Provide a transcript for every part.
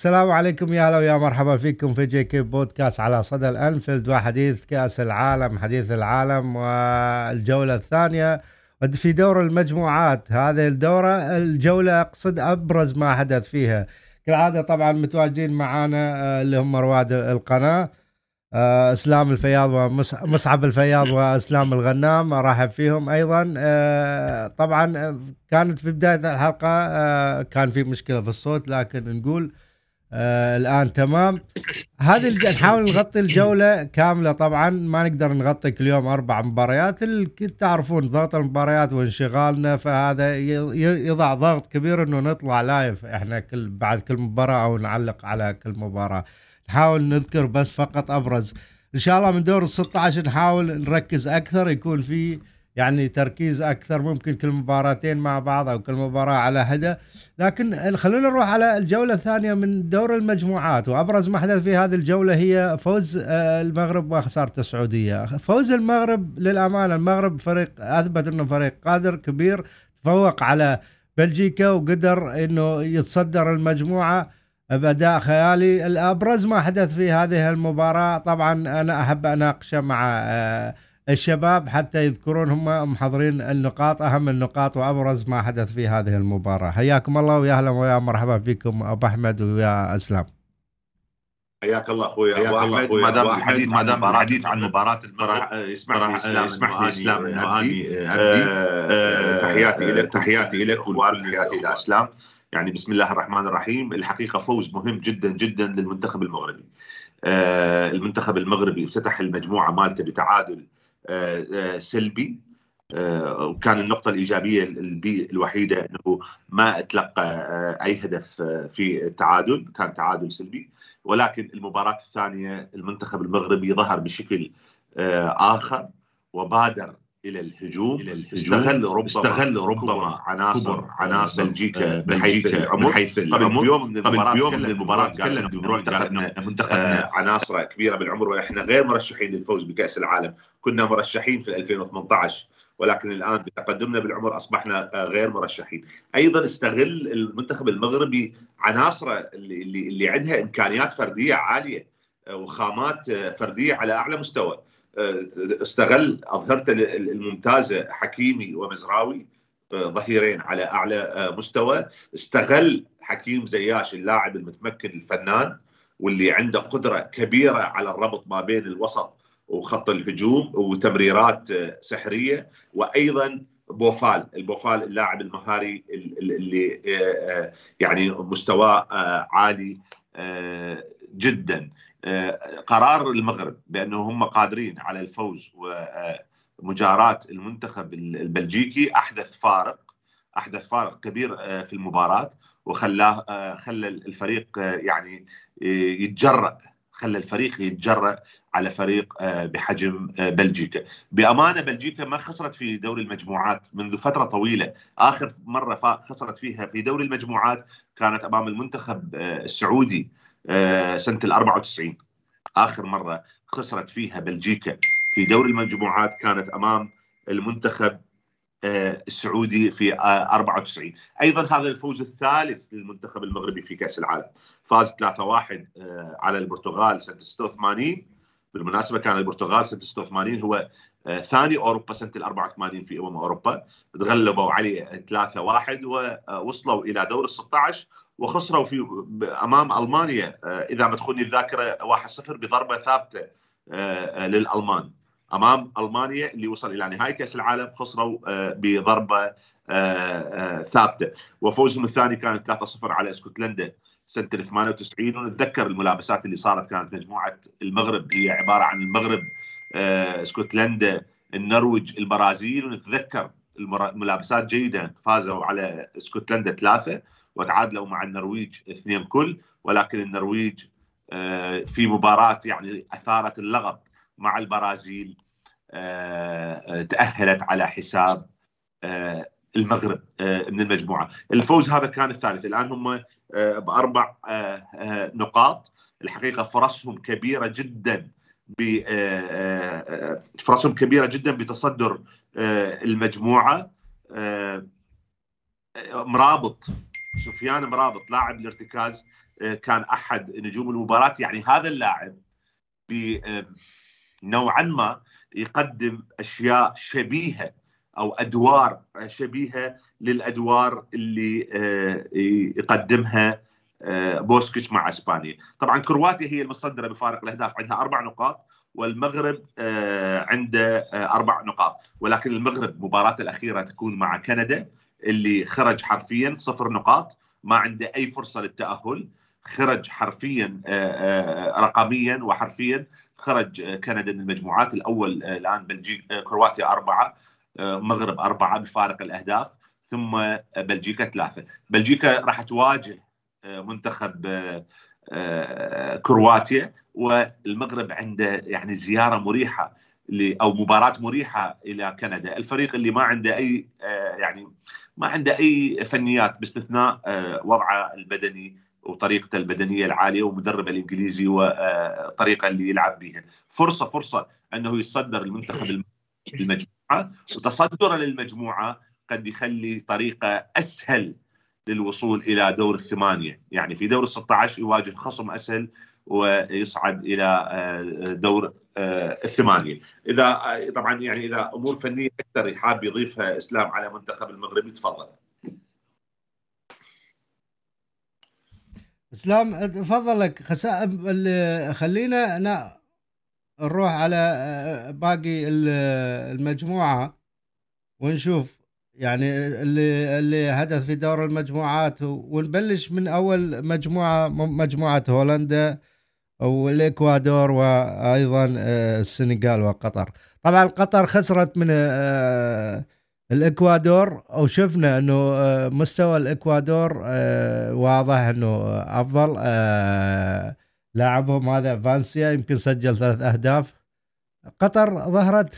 السلام عليكم. يا هلا ويا مرحبا فيكم في JK Podcast على صدى الانفيلد وحديث كأس العالم حديث العالم والجولة الثانية. في دور المجموعات هذه الدورة الجولة أقصد أبرز ما حدث فيها. كالعاده طبعا متواجدين معانا آه، اللي هم رواد القناة آه، إسلام الفياض ومصعب الفياض وإسلام الغنام أرحب فيهم أيضا. آه، طبعا كانت في بداية الحلقة كان في مشكلة في الصوت لكن نقول آه الآن تمام. هذه. نحاول نغطي الجولة كاملة طبعا. ما نقدر نغطي كل يوم أربع مباريات. تعرفون ضغط المباريات وانشغالنا فهذا يضع ضغط كبير إنه نطلع لايف إحنا كل بعد كل مباراة أو نعلق على كل مباراة. نحاول نذكر بس فقط أبرز. إن شاء الله من دور ال 16 نحاول نركز أكثر. يكون في يعني تركيز أكثر ممكن كل مباراتين مع بعض أو كل مباراة على حده لكن خلونا نروح على الجولة الثانية من دور المجموعات. وأبرز ما حدث في هذه الجولة هي فوز آه، المغرب وخسارة السعودية. فوز المغرب للأمانة المغرب فريق أثبت إنه فريق قادر كبير تفوق على بلجيكا وقدر إنه يتصدر المجموعة بأداء خيالي. الأبرز ما حدث في هذه المباراة طبعا أنا أحب أناقشه مع آه، الشباب حتى يذكرون هم محضرين النقاط أهم النقاط وأبرز ما حدث في هذه المباراة. حياكم الله ويا أهلا ويا مرحبا فيكم أبو أحمد ويا أسلام. حياك الله أخوي حياك الله أخوي ما دام الحديث ما دام الحديث عن مباراه اسمح لي اسمح لي إسلام اني تحياتي لك تحياتي لك تحياتي إلى أسلام. يعني بسم الله الرحمن الرحيم. الحقيقة فوز مهم جدا جدا للمنتخب المغربي. المنتخب المغربي افتتح المجموعة مالته بتعادل آه، آه، سلبي. آه، وكان النقطة الإيجابية الوحيدة أنه ما أتلقى أي هدف في التعادل كان تعادل سلبي. ولكن المباراة الثانية المنتخب المغربي ظهر بشكل آخر وبادر إلى الهجوم إلى الهجوم. استغل ربما استغل ربما عناصر عناصر بلجيكا بحيث العمر. بحيث العمر. يوم من المباراة يوم من المباراة تكلم منتخبنا منتخبنا عناصر كبيرة بالعمر. وإحنا غير مرشحين للفوز بكأس العالم. كنا مرشحين في 2018 ولكن الآن بتقدمنا بالعمر أصبحنا غير مرشحين. أيضا استغل المنتخب المغربي عناصره اللي اللي عندها إمكانيات فردية عالية وخامات فردية على أعلى مستوى. استغل اظهرته الممتازه حكيمي ومزراوي ظهيرين على أعلى مستوى. استغل حكيم زياش اللاعب المتمكن الفنان واللي عنده قدرة كبيرة على الربط ما بين الوسط وخط الهجوم وتمريرات سحرية. وأيضا بوفال البوفال اللاعب المهاري اللي يعني مستواه عالي جدا. آه، قرار المغرب بأنه هم قادرين على الفوز ومجاراه المنتخب البلجيكي. أحدث فارق أحدث فارق كبير آه، في المباراة وخلاه آه، خلى الفريق يعني يتجرأ خلى الفريق يتجرأ على فريق بحجم بلجيكا. بأمانة بلجيكا ما خسرت في دوري المجموعات منذ فترة طويلة. آخر مرة خسرت فيها في دوري المجموعات كانت أمام المنتخب السعودي آه، سنة ال 94 آخر مرة خسرت فيها بلجيكا في دوري المجموعات كانت أمام المنتخب آه، السعودي في 94 آه، أيضا هذا الفوز الثالث للمنتخب المغربي في كأس العالم. فاز 3-1 على البرتغال سنة 86 بالمناسبة كان البرتغال سنة 86 هو ثاني أوروبا سنة ال 84 في أمم أوروبا. تغلبوا عليه 3-1 ووصلوا إلى دور ال 16 وخسروا في أمام ألمانيا آه، إذا ما تخوني الذاكره 1-0 بضربة ثابتة آه، آه، للألمان. أمام ألمانيا اللي وصل إلى نهائي كأس العالم خسروا بضربة ثابتة. وفوزهم الثاني كان 3-0 على اسكتلندا سنة 98 ونتذكر الملابسات اللي صارت كانت مجموعة المغرب هي عبارة عن المغرب اسكتلندا النرويج البرازيل. ونتذكر الملابسات جيدا فازوا على اسكتلندا ثلاثة. وتعادلوا مع النرويج اثنين كل ولكن النرويج آه، في مباراة يعني أثارت اللغط مع البرازيل آه، تأهلت على حساب آه، المغرب من المجموعة. الفوز هذا كان الثالث. الآن هم بأربع نقاط. الحقيقة فرصهم كبيرة جدا فرصهم كبيرة جدا بتصدر المجموعة مرابط سفيان مرابط لاعب الارتكاز كان أحد نجوم المباراة. يعني هذا اللاعب نوعا ما يقدم أشياء شبيهة أو أدوار شبيهة للأدوار اللي يقدمها بوسكيتش مع إسبانيا. طبعا كرواتيا هي المصدرة بفارق الأهداف عندها أربع نقاط والمغرب عنده أربع نقاط. ولكن المغرب مباراته الأخيرة تكون مع كندا. اللي خرج حرفيا صفر نقاط ما عنده أي فرصة للتأهل. خرج حرفيا رقميا وحرفيا. خرج كندا من المجموعات الأول الآن بلجيكا كرواتيا أربعة مغرب أربعة بفارق الأهداف ثم بلجيكا ثلاثة. بلجيكا راح تواجه منتخب كرواتيا والمغرب عنده يعني زيارة مريحة أو مباراة مريحة إلى كندا، الفريق اللي ما عنده أي يعني ما عنده أي فنيات باستثناء وضعه البدني وطريقته البدنية العالية ومدربه الإنجليزي والطريقة اللي يلعب بها، فرصة فرصة أنه يتصدر المنتخب المجموعة وتصدره للمجموعة قد يخلي طريقة أسهل للوصول إلى دور الثمانية، يعني في دور ال 16 يواجه خصم أسهل ويصعد إلى دور الثمانية، إذا طبعا يعني إذا أمور فنية أكثر حاب يضيفها إسلام على منتخب المغرب يتفضل. إسلام تفضل لك. خلينا نروح على باقي المجموعة ونشوف يعني اللي اللي هدف في دور المجموعات. ونبلش من أول مجموعة مجموعة هولندا. والاكوادور وأيضا آه، السنغال وقطر. طبعا قطر خسرت من آه، الإكوادور وشفنا إنه آه، مستوى الإكوادور واضح إنه أفضل. لاعبهم هذا فانسيا يمكن سجل ثلاث أهداف. قطر ظهرت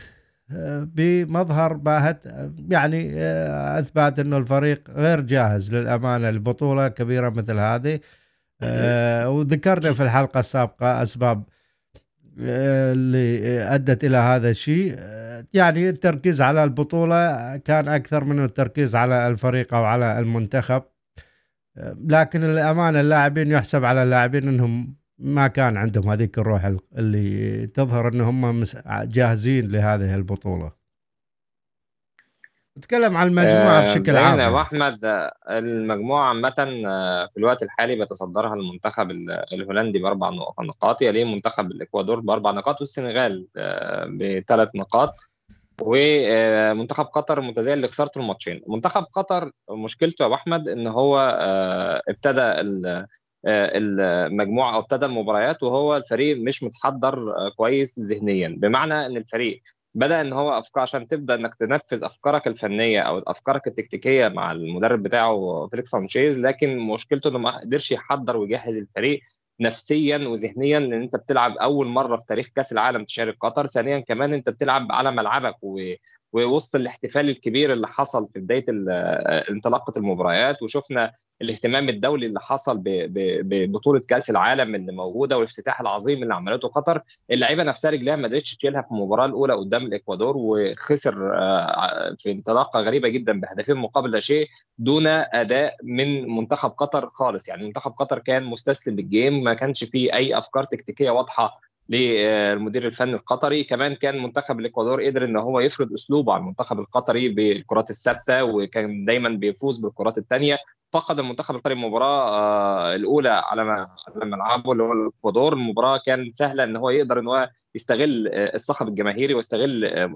بمظهر باهت يعني آه، اثبت إنه الفريق غير جاهز للأمانة لبطولة كبيرة مثل هذه. آه، وذكرنا في الحلقة السابقة أسباب آه، اللي أدت إلى هذا الشيء. يعني التركيز على البطولة كان أكثر من التركيز على الفريق أو على المنتخب. لكن الأمانة اللاعبين يحسب على اللاعبين إنهم ما كان عندهم هذيك الروح اللي تظهر ان هم جاهزين لهذه البطولة. نتكلم عن المجموعة آه بشكل عام يا أحمد المجموعة عامة آه، في الوقت الحالي بيتصدرها المنتخب الهولندي بأربع نقاط يليه منتخب الإكوادور بأربع نقاط والسنغال آه، بثلاث نقاط ومنتخب قطر متذيل اللي خسرته الماتشين. منتخب قطر مشكلته يا أحمد إن هو آه، ابتدى آه، المجموعة أو ابتدى المباريات وهو الفريق مش متحضر آه، كويس ذهنيا. بمعنى إن الفريق بدأ إن هو افكار عشان تبدأ إنك تنفذ أفكارك الفنية أو أفكارك التكتيكية مع المدرب بتاعه فيليكس سانشيز لكن مشكلته إنه ما قدرش يحضر ويجهز الفريق. نفسيا وذهنيا لأن أنت بتلعب أول مرة في تاريخ كأس العالم تشارك قطر. ثانيا كمان أنت بتلعب على ملعبك و... ووسط الاحتفال الكبير اللي حصل في بداية انطلاقة المباريات. وشفنا الاهتمام الدولي اللي حصل ببطولة كأس العالم اللي موجودة والافتتاح العظيم اللي عملته قطر. اللعيبة نفسها رجليها ما قدرتش تشيلها في المباراة الأولى قدام الإكوادور وخسر آه، في انطلاقة غريبة جدا بهدفين مقابل لا شيء دون أداء من منتخب قطر خالص. يعني منتخب قطر كان مستسلم بالجيم ما كانش فيه أي أفكار تكتيكية واضحة للمدير الفني القطري. كمان كان منتخب الإكوادور قدر إن هو يفرض أسلوبه على المنتخب القطري بالكرات الثابتة وكان دايما بيفوز بالكرات الثانية فقد المنتخب القطري المباراة آه، الأولى على ملعبه اللي هو الإكوادور. المباراة كانت سهلة إن هو يقدر إن هو يستغل آه، الصخب الجماهيري ويستغل آه،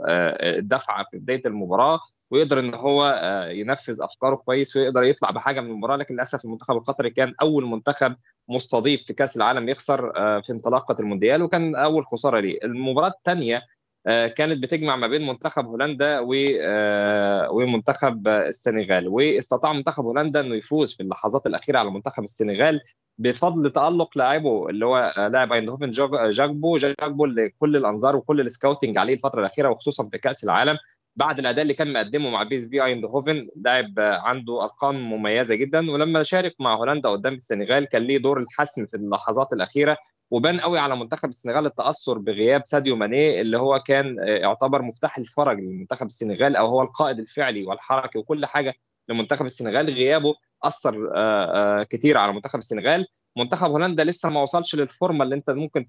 الدفعة في بداية المباراة ويقدر إن هو ينفذ أفكاره كويس ويقدر يطلع بحاجة من المباراة. لكن للأسف المنتخب القطري كان أول منتخب مستضيف في كأس العالم يخسر في انطلاقة المونديال وكان أول خسارة ليه. المباراة الثانية آه، كانت بتجمع ما بين منتخب هولندا آه، ومنتخب السنغال. واستطاع منتخب هولندا إنه يفوز في اللحظات الأخيرة على منتخب السنغال بفضل تألق لاعبه اللي هو آه، لاعب أيندهوفن جاكبو. جاكبو اللي كل الأنظار وكل السكاوتنج عليه الفترة الأخيرة وخصوصا في كأس العالم. بعد الأداء اللي كان مقدمه مع بيس في أيندهوفن لاعب عنده أرقام مميزة جدا ولما شارك مع هولندا قدام السنغال كان ليه دور الحسم في اللحظات الأخيرة وبان قوي على منتخب السنغال التأثر بغياب ساديو ماني اللي هو كان آه، يعتبر مفتاح الفرج لمنتخب السنغال أو هو القائد الفعلي والحركي وكل حاجة. لمنتخب السنغال. غيابه أثر كتير على منتخب السنغال. منتخب هولندا لسه ما وصلش للفورمة اللي أنت ممكن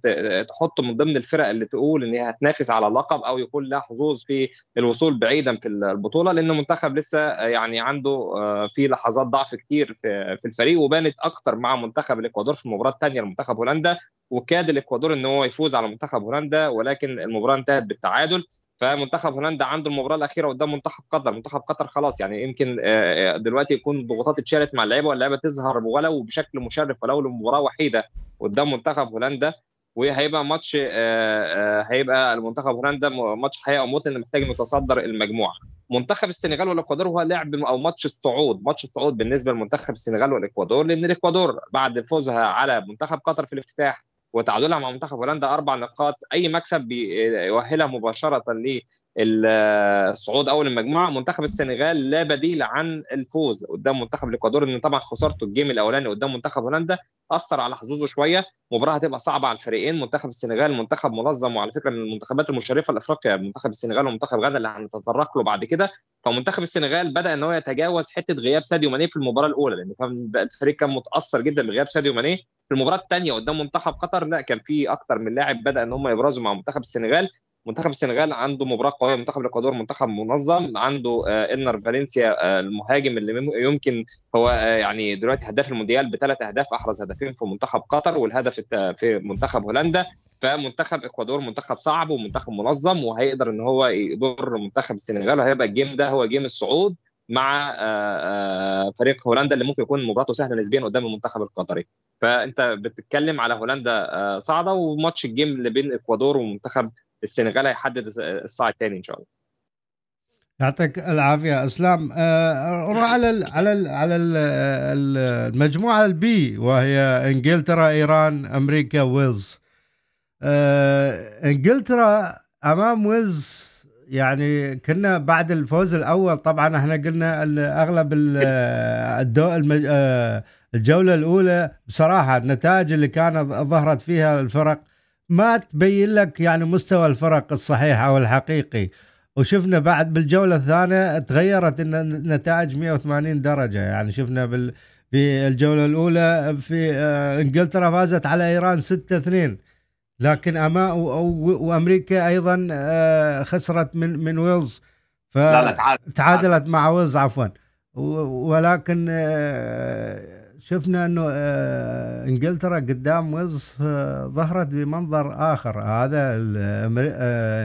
تحطه من ضمن الفرق اللي تقول إن هي هتنافس على اللقب أو يكون لها حظوظ في الوصول بعيدا في البطولة. لأن المنتخب لسه يعني عنده في لحظات ضعف كتير في الفريق وبانت أكتر مع منتخب الإكوادور في المباراة الثانية لمنتخب هولندا. وكاد الإكوادور إن هو يفوز على منتخب هولندا ولكن المباراة انتهت بالتعادل. فمنتخب هولندا عنده المباراة الأخيرة قدام منتخب قطر. منتخب قطر خلاص يعني يمكن دلوقتي يكون الضغوطات اتشالت مع اللعيبة واللعيبة تظهر ولو بشكل مشرف ولو لمباراة وحيدة قدام منتخب هولندا. وهيبقى ماتش هيبقى المنتخب هولندا ماتش حياه أو موت لأن محتاج يتصدر المجموعة. منتخب السنغال والاكوادور هو لعب أو ماتش الصعود ماتش الصعود بالنسبة لمنتخب السنغال والإكوادور لأن الإكوادور بعد فوزها على منتخب قطر في الافتتاح وتعادلها مع منتخب هولندا أربع نقاط. أي مكسب بيؤهلها مباشرة للصعود أول المجموعة. منتخب السنغال لا بديل عن الفوز قدام منتخب الإكوادور ان طبعا خسارته ال game الأولاني قدام منتخب هولندا أثر على حظوظه شوية. مباراة هتبقى صعبة على الفريقين منتخب السنغال منتخب منظم وعلى فكرة من المنتخبات المشرفة لأفريقيا منتخب السنغال ومنتخب غانا اللي هنتطرق له بعد كده. فمنتخب السنغال بدأ إن هو يتجاوز حتة غياب ساديو ماني في المباراة الأولى لأن الفريق كان متأثر جدا بغياب ساديو ماني. في المباراة الثانية قدام منتخب قطر لأ كان في أكثر من لاعب بدأ إن هم يبرزوا مع منتخب السنغال. منتخب السنغال عنده مباراة قوية منتخب الاكوادور منتخب منظم عنده انر فالنسيا المهاجم اللي يمكن هو يعني دلوقتي هداف المونديال بثلاث أهداف أحرز هدفين في منتخب قطر والهدف في منتخب هولندا. فمنتخب إكوادور منتخب صعب ومنتخب منظم وهيقدر إن هو يضر منتخب السنغال وهيبقى ال game ده هو game الصعود مع فريق هولندا اللي ممكن يكون مباراته سهلة نسبيا قدام المنتخب القطري. فأنت بتتكلم على هولندا صاعده وماتش ال game اللي بين الاكوادور ومنتخب السنغال هيحدد الصاعد الثاني إن شاء الله. يعطيك العافية أسلام. روح على ال على ال على ال المجموعة ال B وهي إنجلترا إيران أمريكا ويلز. إنجلترا أمام ويلز يعني كنا بعد الفوز الأول طبعا إحنا قلنا أغلب الدو الجولة الأولى بصراحة النتائج اللي كانت ظهرت فيها الفرق ما تبين لك يعني مستوى الفرق الصحيح أو الحقيقي. وشفنا بعد بالجولة الثانية تغيرت النتائج 180 درجة. يعني شفنا بال في الجولة الأولى في إنجلترا فازت على إيران 6 2 لكن أما وأمريكا أيضا خسرت من من ويلز. ف تعادلت مع ويلز عفوا. ولكن شفنا إنه إنجلترا قدام ويلز ظهرت بمنظر آخر. هذا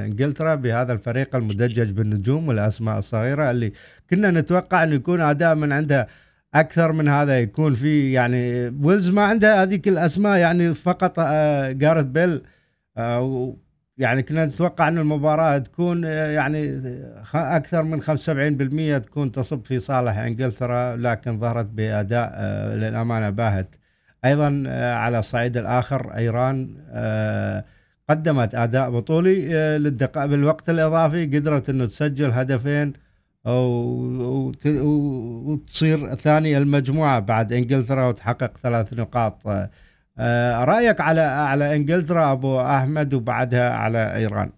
إنجلترا بهذا الفريق المدجج بالنجوم والأسماء الصغيرة اللي كنا نتوقع إنه يكون أداء من عنده أكثر من هذا يكون في يعني ويلز ما عنده هذيك الأسماء يعني فقط جارث بيل يعني كنا نتوقع ان المباراة تكون يعني أكثر من 75% تكون تصب في صالح إنجلترا لكن ظهرت بأداء للأمانة باهت. أيضا على الصعيد الآخر إيران قدمت أداء بطولي للدقائق بالوقت الإضافي قدرت إنه تسجل هدفين وتصير ثاني المجموعة بعد إنجلترا وتحقق ثلاث نقاط رأيك على على إنجلترا أبو أحمد وبعدها على إيران؟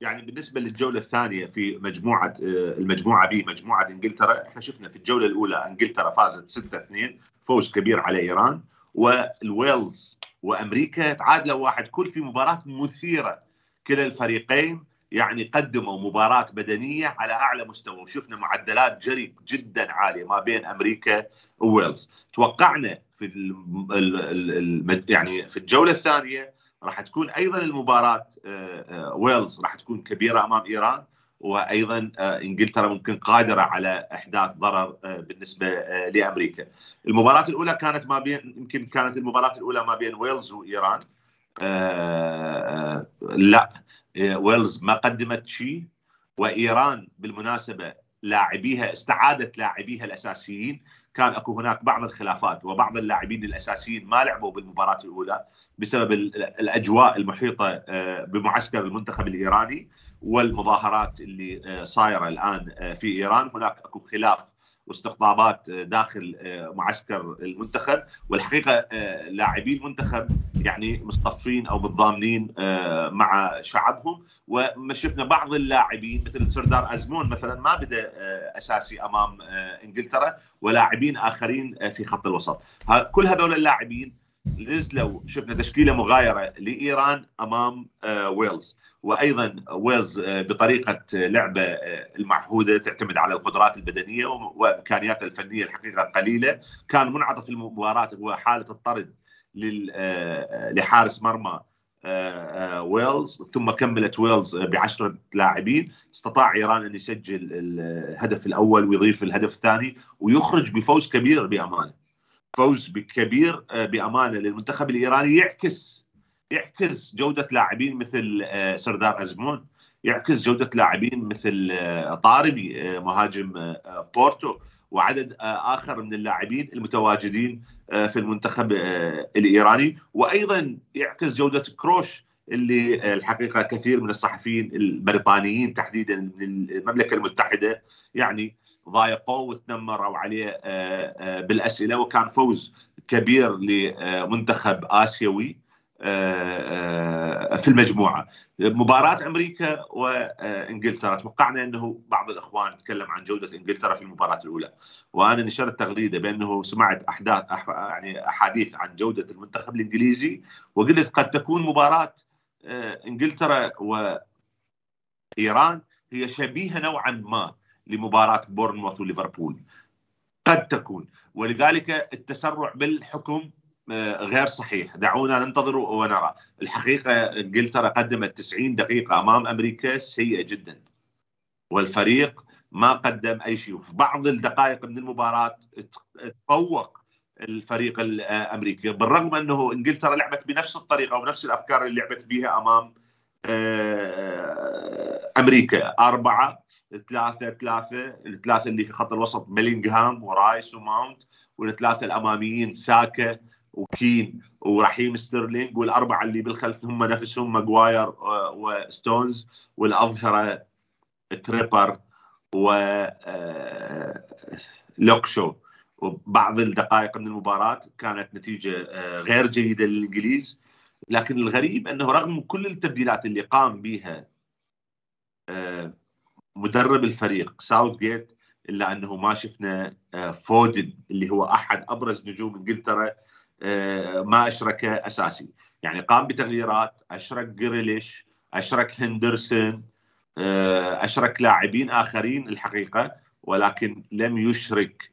يعني بالنسبة للجولة الثانية في مجموعة المجموعة بي مجموعة إنجلترا إحنا شفنا في الجولة الأولى إنجلترا فازت 6 2 فوز كبير على إيران والويلز وأمريكا تعادلوا واحد كل في مباراة مثيرة كلا الفريقين. يعني قدموا مباراة بدنية على أعلى مستوى وشفنا معدلات جري جدا عالية ما بين أمريكا وويلز توقعنا في يعني في الجولة الثانية راح تكون أيضا المباراة ويلز راح تكون كبيرة أمام إيران وأيضا إنجلترا ممكن قادرة على إحداث ضرر بالنسبة لأمريكا. المباراة الأولى كانت ما بين يمكن كانت المباراة الأولى ما بين ويلز وإيران. لا ويلز ما قدمت شيء وإيران بالمناسبة لاعبيها استعادت لاعبيها الأساسيين. كان أكو هناك بعض الخلافات وبعض اللاعبين الأساسيين ما لعبوا بالمباراة الأولى بسبب الأجواء المحيطة بمعسكر المنتخب الإيراني والمظاهرات اللي صايرة الآن في إيران. هناك أكو خلاف واستقطابات داخل معسكر المنتخب والحقيقة لاعبي المنتخب يعني مصطفين أو متضامنين مع شعبهم. وما شفنا بعض اللاعبين مثل سردار أزمون مثلا ما بدا أساسي أمام إنجلترا ولاعبين آخرين في خط الوسط. كل هذول اللاعبين نزلوا شفنا تشكيلة مغايرة لإيران أمام ويلز. وأيضا ويلز بطريقة لعبه المعهودة تعتمد على القدرات البدنية وامكانياتها الفنية الحقيقة قليلة. كان منعطف المباراة هو حالة الطرد لحارس مرمى ويلز. ثم كملت ويلز بعشرة لاعبين. استطاع إيران أن يسجل الهدف الأول ويضيف الهدف الثاني ويخرج بفوز كبير بأمانة. فوز كبير بأمانة للمنتخب الإيراني يعكس يعكس جودة لاعبين مثل سردار أزمون يعكس جودة لاعبين مثل طاربي مهاجم بورتو وعدد آخر من اللاعبين المتواجدين في المنتخب الإيراني. وأيضا يعكس جودة كروش اللي الحقيقة كثير من الصحفيين البريطانيين تحديدا من المملكة المتحدة يعني ضايقوه وتنمروا عليه بالأسئلة. وكان فوز كبير لمنتخب آسيوي. في المجموعة. مباراة أمريكا وإنجلترا. توقعنا أنه بعض الأخوان تكلم عن جودة إنجلترا في المباراة الأولى. وأنا نشرت تغريدة بأنه سمعت أحداث يعني أحاديث عن جودة المنتخب الإنجليزي وقلت قد تكون مباراة إنجلترا وإيران هي شبيهة نوعا ما لمباراة بورنموث وليفربول. قد تكون. ولذلك التسرع بالحكم غير صحيح. دعونا ننتظر ونرى. الحقيقة إنجلترا قدمت 90 دقيقة أمام أمريكا سيئة جدا. والفريق ما قدم أي شيء. في بعض الدقائق من المباراة تفوق الفريق الأمريكي. بالرغم أنه إنجلترا لعبت بنفس الطريقة ونفس الأفكار اللي لعبت بها أمام أمريكا. أربعة ثلاثة ثلاثة. الثلاثة اللي في خط الوسط بيلينغهام ورايس وماونت والثلاثة الأماميين ساكا وكين ورحيم ستيرلينج والأربعة اللي بالخلف هم نفسهم ماجواير وستونز والأظهرة تريبير ولوك شو وبعض الدقائق من المباراة كانت نتيجة غير جيدة للإنجليز لكن الغريب أنه رغم كل التبديلات اللي قام بها مدرب الفريق ساوث جيت إلا أنه ما شفنا فودن اللي هو أحد أبرز نجوم إنجلترا ما اشرك أساسي. يعني قام بتغييرات أشرك جريليش أشرك هندرسون أشرك لاعبين آخرين الحقيقة ولكن لم يشرك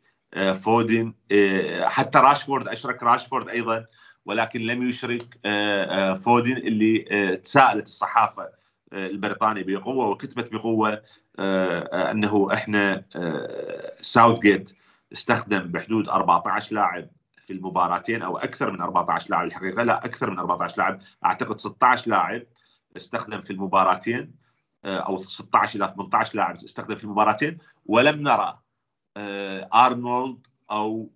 فودن حتى راشفورد أشرك راشفورد أيضا ولكن لم يشرك فودن اللي تساءلت الصحافة البريطانية بقوة وكتبت بقوة أنه إحنا ساوث جيت استخدم بحدود 14 لاعب في المباراتين أو أكثر من 14 لاعب الحقيقة. لا أكثر من 14 لاعب. أعتقد 16 لاعب استخدم في المباراتين أو 16 إلى 18 لاعب استخدم في المباراتين. ولم نرى أرنولد أو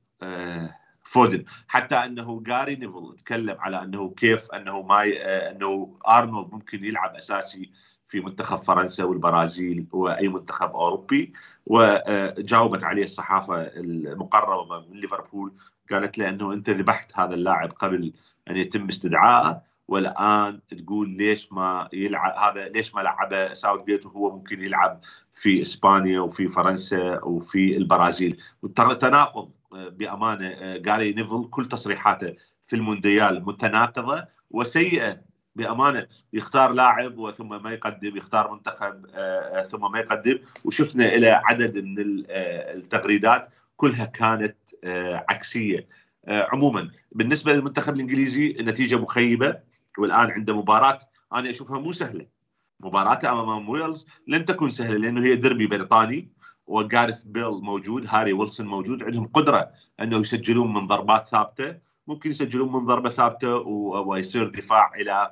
فودن. حتى أنه جاري نيفل تكلم على أنه كيف أنه ما أنه أرنولد ممكن يلعب أساسي في منتخب فرنسا والبرازيل وأي منتخب أوروبي. وجاوبت عليه الصحافة المقربة من ليفربول قالت له إنه أنت ذبحت هذا اللاعب قبل أن يتم استدعائه والآن تقول ليش ما يلعب هذا ليش ما لعبه ساوث جيت وهو ممكن يلعب في إسبانيا وفي فرنسا وفي البرازيل. تناقض بأمانة جاري نيفل كل تصريحاته في المونديال متناقضة وسيئة. بأمانة يختار لاعب وثم ما يقدم يختار منتخب ثم ما يقدم. وشفنا إلى عدد من التغريدات كلها كانت عكسية. عموما بالنسبة للمنتخب الإنجليزي النتيجة مخيبة والآن عنده مباراة أنا أشوفها مو سهلة. مباراته أمام ويلز لن تكون سهلة لأنه هي دربي بريطاني وجارث بيل موجود هاري ويلسون موجود. عندهم قدرة أنه يسجلون من ضربات ثابتة ممكن يسجلون من ضربة ثابتة ويصير دفاع إلى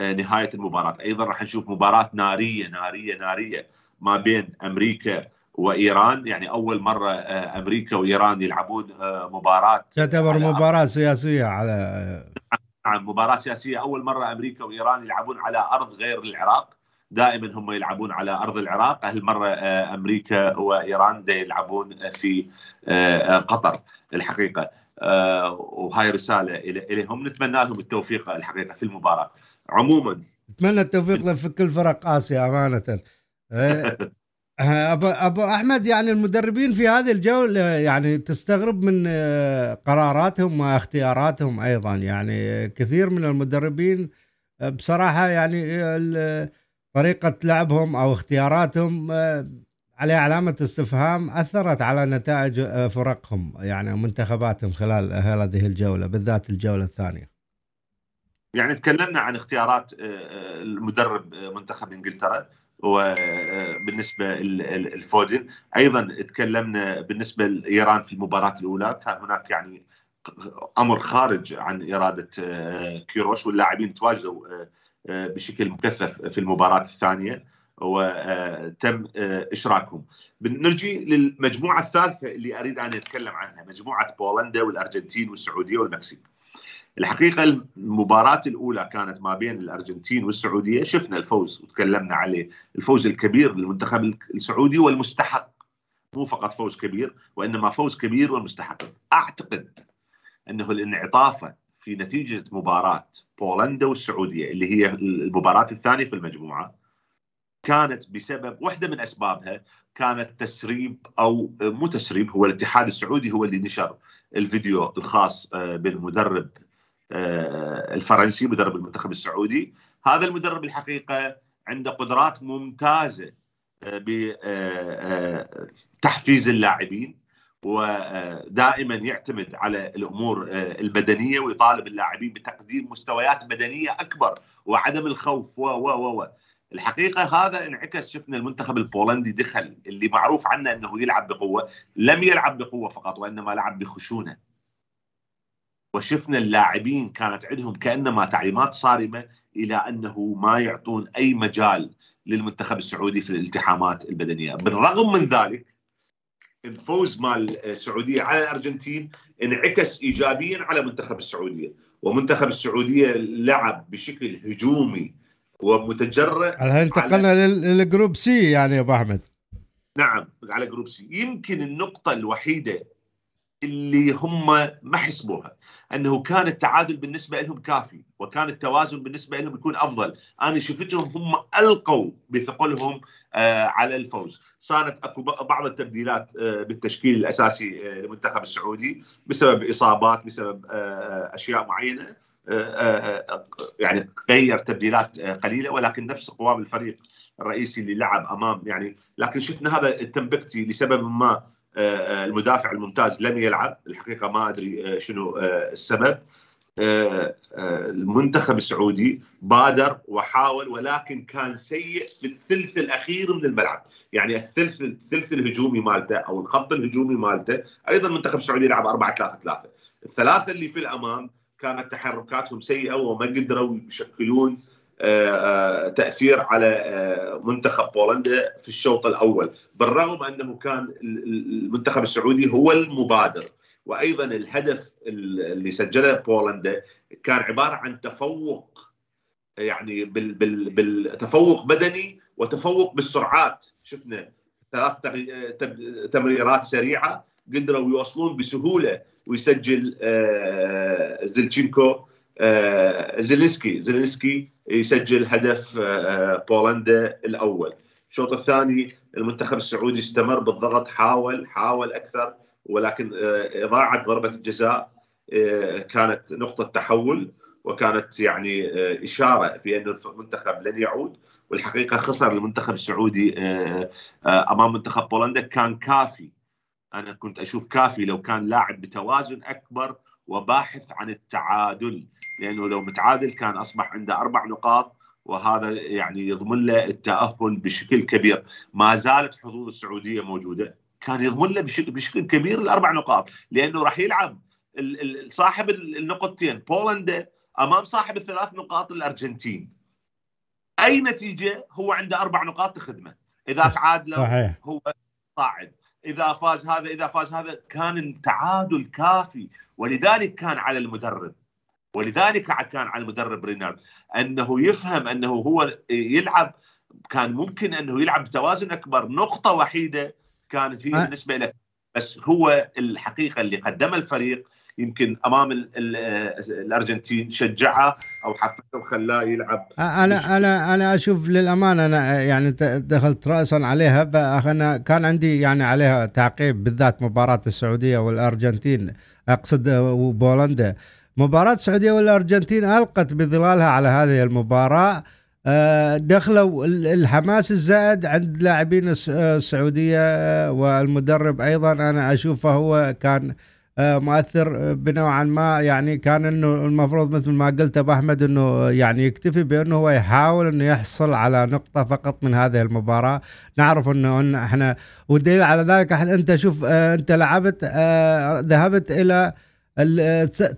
نهاية المباراة. أيضا راح نشوف مباراة نارية نارية نارية ما بين أمريكا وإيران. يعني أول مرة أمريكا وإيران يلعبون مباراة. تعتبر مباراة سياسية على نعم مباراة سياسية. أول مرة أمريكا وإيران يلعبون على أرض غير العراق. دائما هم يلعبون على أرض العراق. هالمره أمريكا وإيران يلعبون في قطر الحقيقة. وهاي رسالة إليهم. نتمنى لهم التوفيق الحقيقة في المباراة. عموما. نتمنى التوفيق في كل فرق آسيا أمانة. ابو أبو أحمد يعني المدربين في هذه الجولة يعني تستغرب من آه، قراراتهم واختياراتهم أيضا. يعني كثير من المدربين آه، بصراحة يعني طريقة لعبهم أو اختياراتهم آه، عليه علامة استفهام أثرت على نتائج فرقهم يعني منتخباتهم خلال هذه الجولة بالذات الجولة الثانية. يعني تكلمنا عن اختيارات المدرب منتخب إنجلترا وبالنسبه للفودن أيضا تكلمنا بالنسبة لإيران في المباراة الأولى كان هناك يعني أمر خارج عن إرادة آه، كيروش واللاعبين تواجدوا آه، آه، بشكل مكثف في المباراة الثانية وتم إشراكهم. نرجي للمجموعة الثالثة اللي أريد أن أتكلم عنها مجموعة بولندا والأرجنتين والسعودية والمكسيك. الحقيقة المباراة الأولى كانت ما بين الأرجنتين والسعودية شفنا الفوز وتكلمنا عليه الفوز الكبير للمنتخب السعودي والمستحق مو فقط فوز كبير وإنما فوز كبير والمستحق أعتقد أنه الانعطافه في نتيجة مباراة بولندا والسعودية اللي هي المباراة الثانية في المجموعة كانت بسبب واحدة من أسبابها كانت تسريب أو مو تسريب هو الاتحاد السعودي هو اللي نشر الفيديو الخاص آه، بالمدرب آه، الفرنسي مدرب المنتخب السعودي. هذا المدرب الحقيقة عنده قدرات ممتازة آه، بتحفيز اللاعبين ودائما يعتمد على الأمور البدنيه ويطالب اللاعبين بتقديم مستويات بدنية أكبر وعدم الخوف و و و. الحقيقة هذا انعكس شفنا المنتخب البولندي دخل اللي معروف عنه إنه يلعب بقوة لم يلعب بقوة فقط وإنما لعب بخشونة. وشفنا اللاعبين كانت عندهم كأنما تعليمات صارمة إلى أنه ما يعطون أي مجال للمنتخب السعودي في الالتحامات البدنية، بالرغم من ذلك الفوز مال السعودية على الأرجنتين انعكس ايجابيا على منتخب السعودية، ومنتخب السعودية لعب بشكل هجومي ومتجرئ الحين انتقلنا لل group C يعني يا أبو أحمد؟ نعم على group C. يمكن النقطة الوحيدة اللي هم ما حسبوها أنه كان التعادل بالنسبة لهم كافي وكان التوازن بالنسبة لهم يكون أفضل. أنا شفتهم هم ألقوا بثقلهم آه على الفوز. صارت أكو بعض التبديلات آه بالتشكيل الأساسي آه للمنتخب السعودي بسبب إصابات بسبب آه, آه، أشياء معينة. يعني غير تبديلات قليلة ولكن نفس قوام الفريق الرئيسي اللي لعب أمام يعني لكن شفنا هذا التمبكتي لسبب ما آه، آه، المدافع الممتاز لم يلعب الحقيقة ما أدري آه، شنو السبب. المنتخب السعودي بادر وحاول ولكن كان سيء في الثلث الأخير من الملعب، يعني الثلث الثلث الهجومي مالته أو الخط الهجومي مالته أيضا المنتخب السعودي لعب 4 3 3 الثلاثة اللي في الأمام كانت تحركاتهم سيئة وما قدروا يشكلون آه، آه، تأثير على آه، منتخب بولندا في الشوط الأول. بالرغم أنه كان المنتخب السعودي هو المبادر وأيضا الهدف اللي سجله بولندا كان عبارة عن تفوق يعني بالتفوق بدني وتفوق بالسرعات. شفنا ثلاث تمريرات سريعة قدروا يوصلون بسهولة ويسجل زلتشينكو زيلينسكي. زيلينسكي يسجل هدف آه، آه، بولندا الأول. الشوط الثاني المنتخب السعودي استمر بالضغط حاول حاول أكثر ولكن آه، اضاعه ضربة الجزاء كانت نقطة تحول وكانت يعني إشارة في أن المنتخب لن يعود. والحقيقة خسر المنتخب السعودي أمام منتخب بولندا كان كافي. أنا كنت أشوف كافي لو كان لاعب بتوازن أكبر وباحث عن التعادل لأنه لو متعادل كان أصبح عنده أربع نقاط وهذا يعني يضمن له التأهل بشكل كبير. ما زالت حظوظ السعودية موجودة. كان يضمن له بشكل, بشكل كبير الأربع نقاط لأنه راح يلعب صاحب النقطتين بولندا أمام صاحب الثلاث نقاط الأرجنتين. أي نتيجة هو عنده أربع نقاط تخدمه. إذا تعادل هو صاعد. إذا فاز هذا إذا فاز هذا كان التعادل كافي. ولذلك كان على المدرب. ولذلك كان على المدرب رينارد. أنه يفهم أنه هو يلعب كان ممكن أنه يلعب بتوازن أكبر. نقطة وحيدة كانت هي بالنسبة له بس هو الحقيقة اللي قدمه الفريق يمكن أمام ال ال الأرجنتين شجعه أو حفزه وخلاه يلعب. أنا أنا أنا أشوف للامانه أنا يعني دخلت راسا عليها فانا كان عندي يعني عليها تعقيب بالذات مباراة السعودية والأرجنتين أقصد وبولندا. مباراة السعودية والأرجنتين ألقت بظلالها على هذه المباراة. آه، دخلوا الحماس الزائد عند لاعبين السعودية آه، والمدرب أيضا أنا أشوفه هو كان آه، مؤثر بنوعا ما يعني كان إنه المفروض مثل ما قلت أبو أحمد إنه يعني يكتفي بإنه هو يحاول إنه يحصل على نقطة فقط من هذه المباراة. نعرف إنه إن إحنا والدليل على ذلك إحنا أنت شوف أنت لعبت ذهبت إلى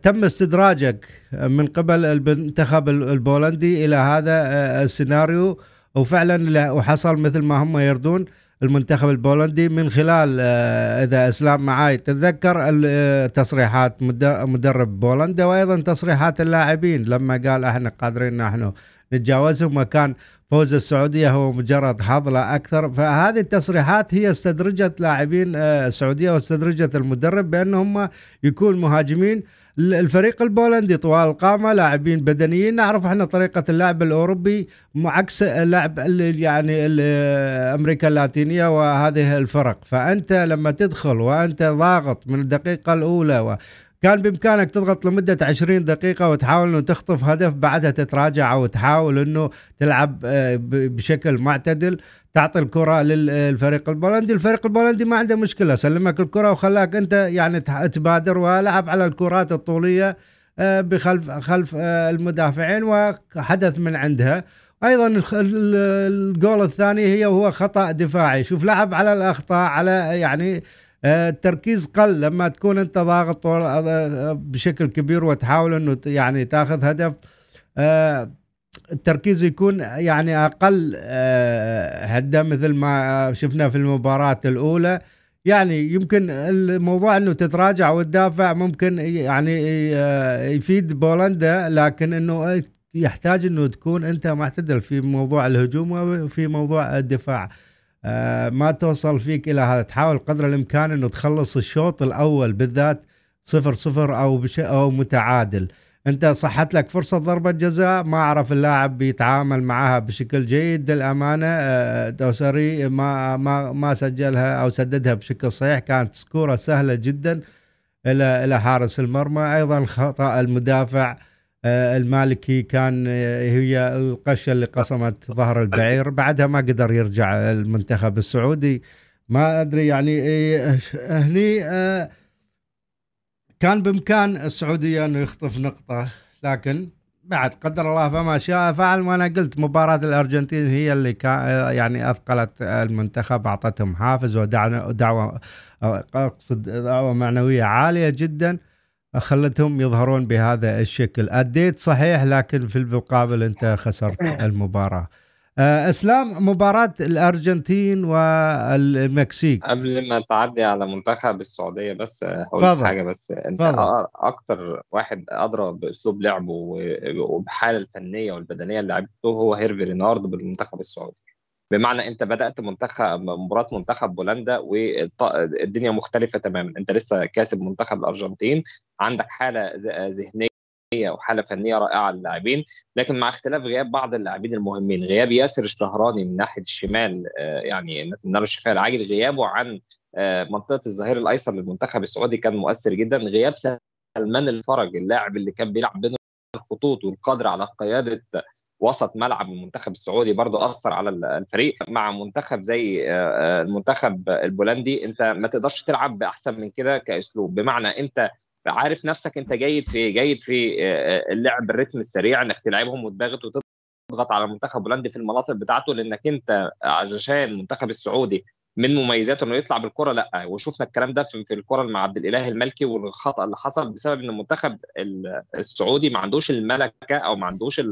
تم استدراجك من قبل المنتخب البولندي إلى هذا آه، السيناريو وفعلا وحصل مثل ما هم يردون المنتخب البولندي من خلال آه، إذا إسلام معاي تتذكر آه، تصريحات مدرب بولندا وأيضا تصريحات اللاعبين. لما قال أحنا قادرين نحن نتجاوزهم وكان فوز السعودية هو مجرد حظ لا أكثر. فهذه التصريحات هي استدرجت لاعبين آه، السعودية واستدرجت المدرب بأنهم يكون مهاجمين. الفريق البولندي طوال القامة لاعبين بدنيين. نعرف إحنا طريقة اللعب الأوروبي عكس اللعب يعني أمريكا اللاتينية وهذه الفرق. فأنت لما تدخل وأنت ضاغط من الدقيقة الأولى كان بإمكانك تضغط لمدة 20 دقيقة وتحاول إنه تخطف هدف بعدها تتراجع أو تحاول إنه تلعب آه، بشكل معتدل تعطي الكرة للفريق البولندي. الفريق البولندي ما عنده مشكلة سلمك الكرة وخلاك أنت يعني تبادر ولعب على الكرات الطولية آه، بخلف خلف آه، المدافعين وحدث من عندها. أيضا الجول الثاني هي وهو خطأ دفاعي. شوف لعب على الأخطاء على يعني التركيز قل لما تكون انت ضاغط آه، بشكل كبير وتحاول انه يعني تاخذ هدف آه، التركيز يكون يعني أقل هده مثل ما شفنا في المباراة الأولى. يعني يمكن الموضوع إنه تتراجع وتدافع ممكن يعني يفيد بولندا لكن إنه يحتاج إنه تكون أنت معتدل في موضوع الهجوم وفي موضوع الدفاع. آه، ما توصل فيك إلى هذا. تحاول قدر الإمكان إنه تخلص الشوط الأول بالذات صفر صفر أو بش أو متعادل. أنت صحت لك فرصة ضربة جزاء ما أعرف اللاعب بيتعامل معها بشكل جيد للأمانة. آه، دوسري ما ما ما سجلها أو سددها بشكل صحيح. كانت سكورة سهلة جدا إلى إلى حارس المرمى. أيضا خطأ المدافع آه، المالكي كان آه، هي القشة اللي قصمت ظهر البعير. بعدها ما قدر يرجع المنتخب السعودي. ما أدري يعني آه، هني كان بإمكان السعودية أنه يخطف نقطة لكن بعد قدر الله فما شاء فعل. وأنا قلت مباراة الأرجنتين هي اللي كان يعني أثقلت المنتخب أعطتهم حافز ودعوه دعوة اقصد دعوة معنوية عالية جدا. خلتهم يظهرون بهذا الشكل. أديت صحيح لكن في المقابل أنت خسرت المباراة. آه، أسلام مباراة الأرجنتين والمكسيك. قبل ما تعدي على منتخب السعودية بس هقول حاجة بس. أنت فضل. أكتر واحد أدرى بأسلوب لعبه وبحالة الفنية والبدنية اللي لعبته هو هيرفي رينارد بالمنتخب السعودي. بمعنى أنت بدأت منتخب مباراة منتخب بولندا والدنيا مختلفة تماما. أنت لسه كاسب منتخب الأرجنتين عندك حالة ذهنية وحاله فنية رائعة للاعبين لكن مع اختلاف غياب بعض اللاعبين المهمين غياب ياسر الشهراني من ناحية الشمال آه، يعني له الشفاء العاجل غيابه عن آه، منطقة الظهير الأيسر للمنتخب السعودي كان مؤثر جدا. غياب سلمان الفرج اللاعب اللي كان بيلعب بين الخطوط والقادر على قيادة وسط ملعب المنتخب السعودي برضه أثر على الفريق مع منتخب زي آه، آه، المنتخب البولندي. أنت ما تقدرش تلعب بأحسن من كده كأسلوب. بمعنى أنت عارف نفسك أنت جيد في جيد في آه، اللعب الريتم السريع إنك تلعبهم وتضغط وتضغط على المنتخب البولندي في المناطق بتاعته لأنك أنت عشان المنتخب السعودي من مميزاته إنه يطلع بالكرة؟ لأ وشفنا الكلام ده في, الكرة مع عبد الإله المالكي والخطأ اللي حصل بسبب إن المنتخب السعودي ما عندوش الملكة أو ما عندوش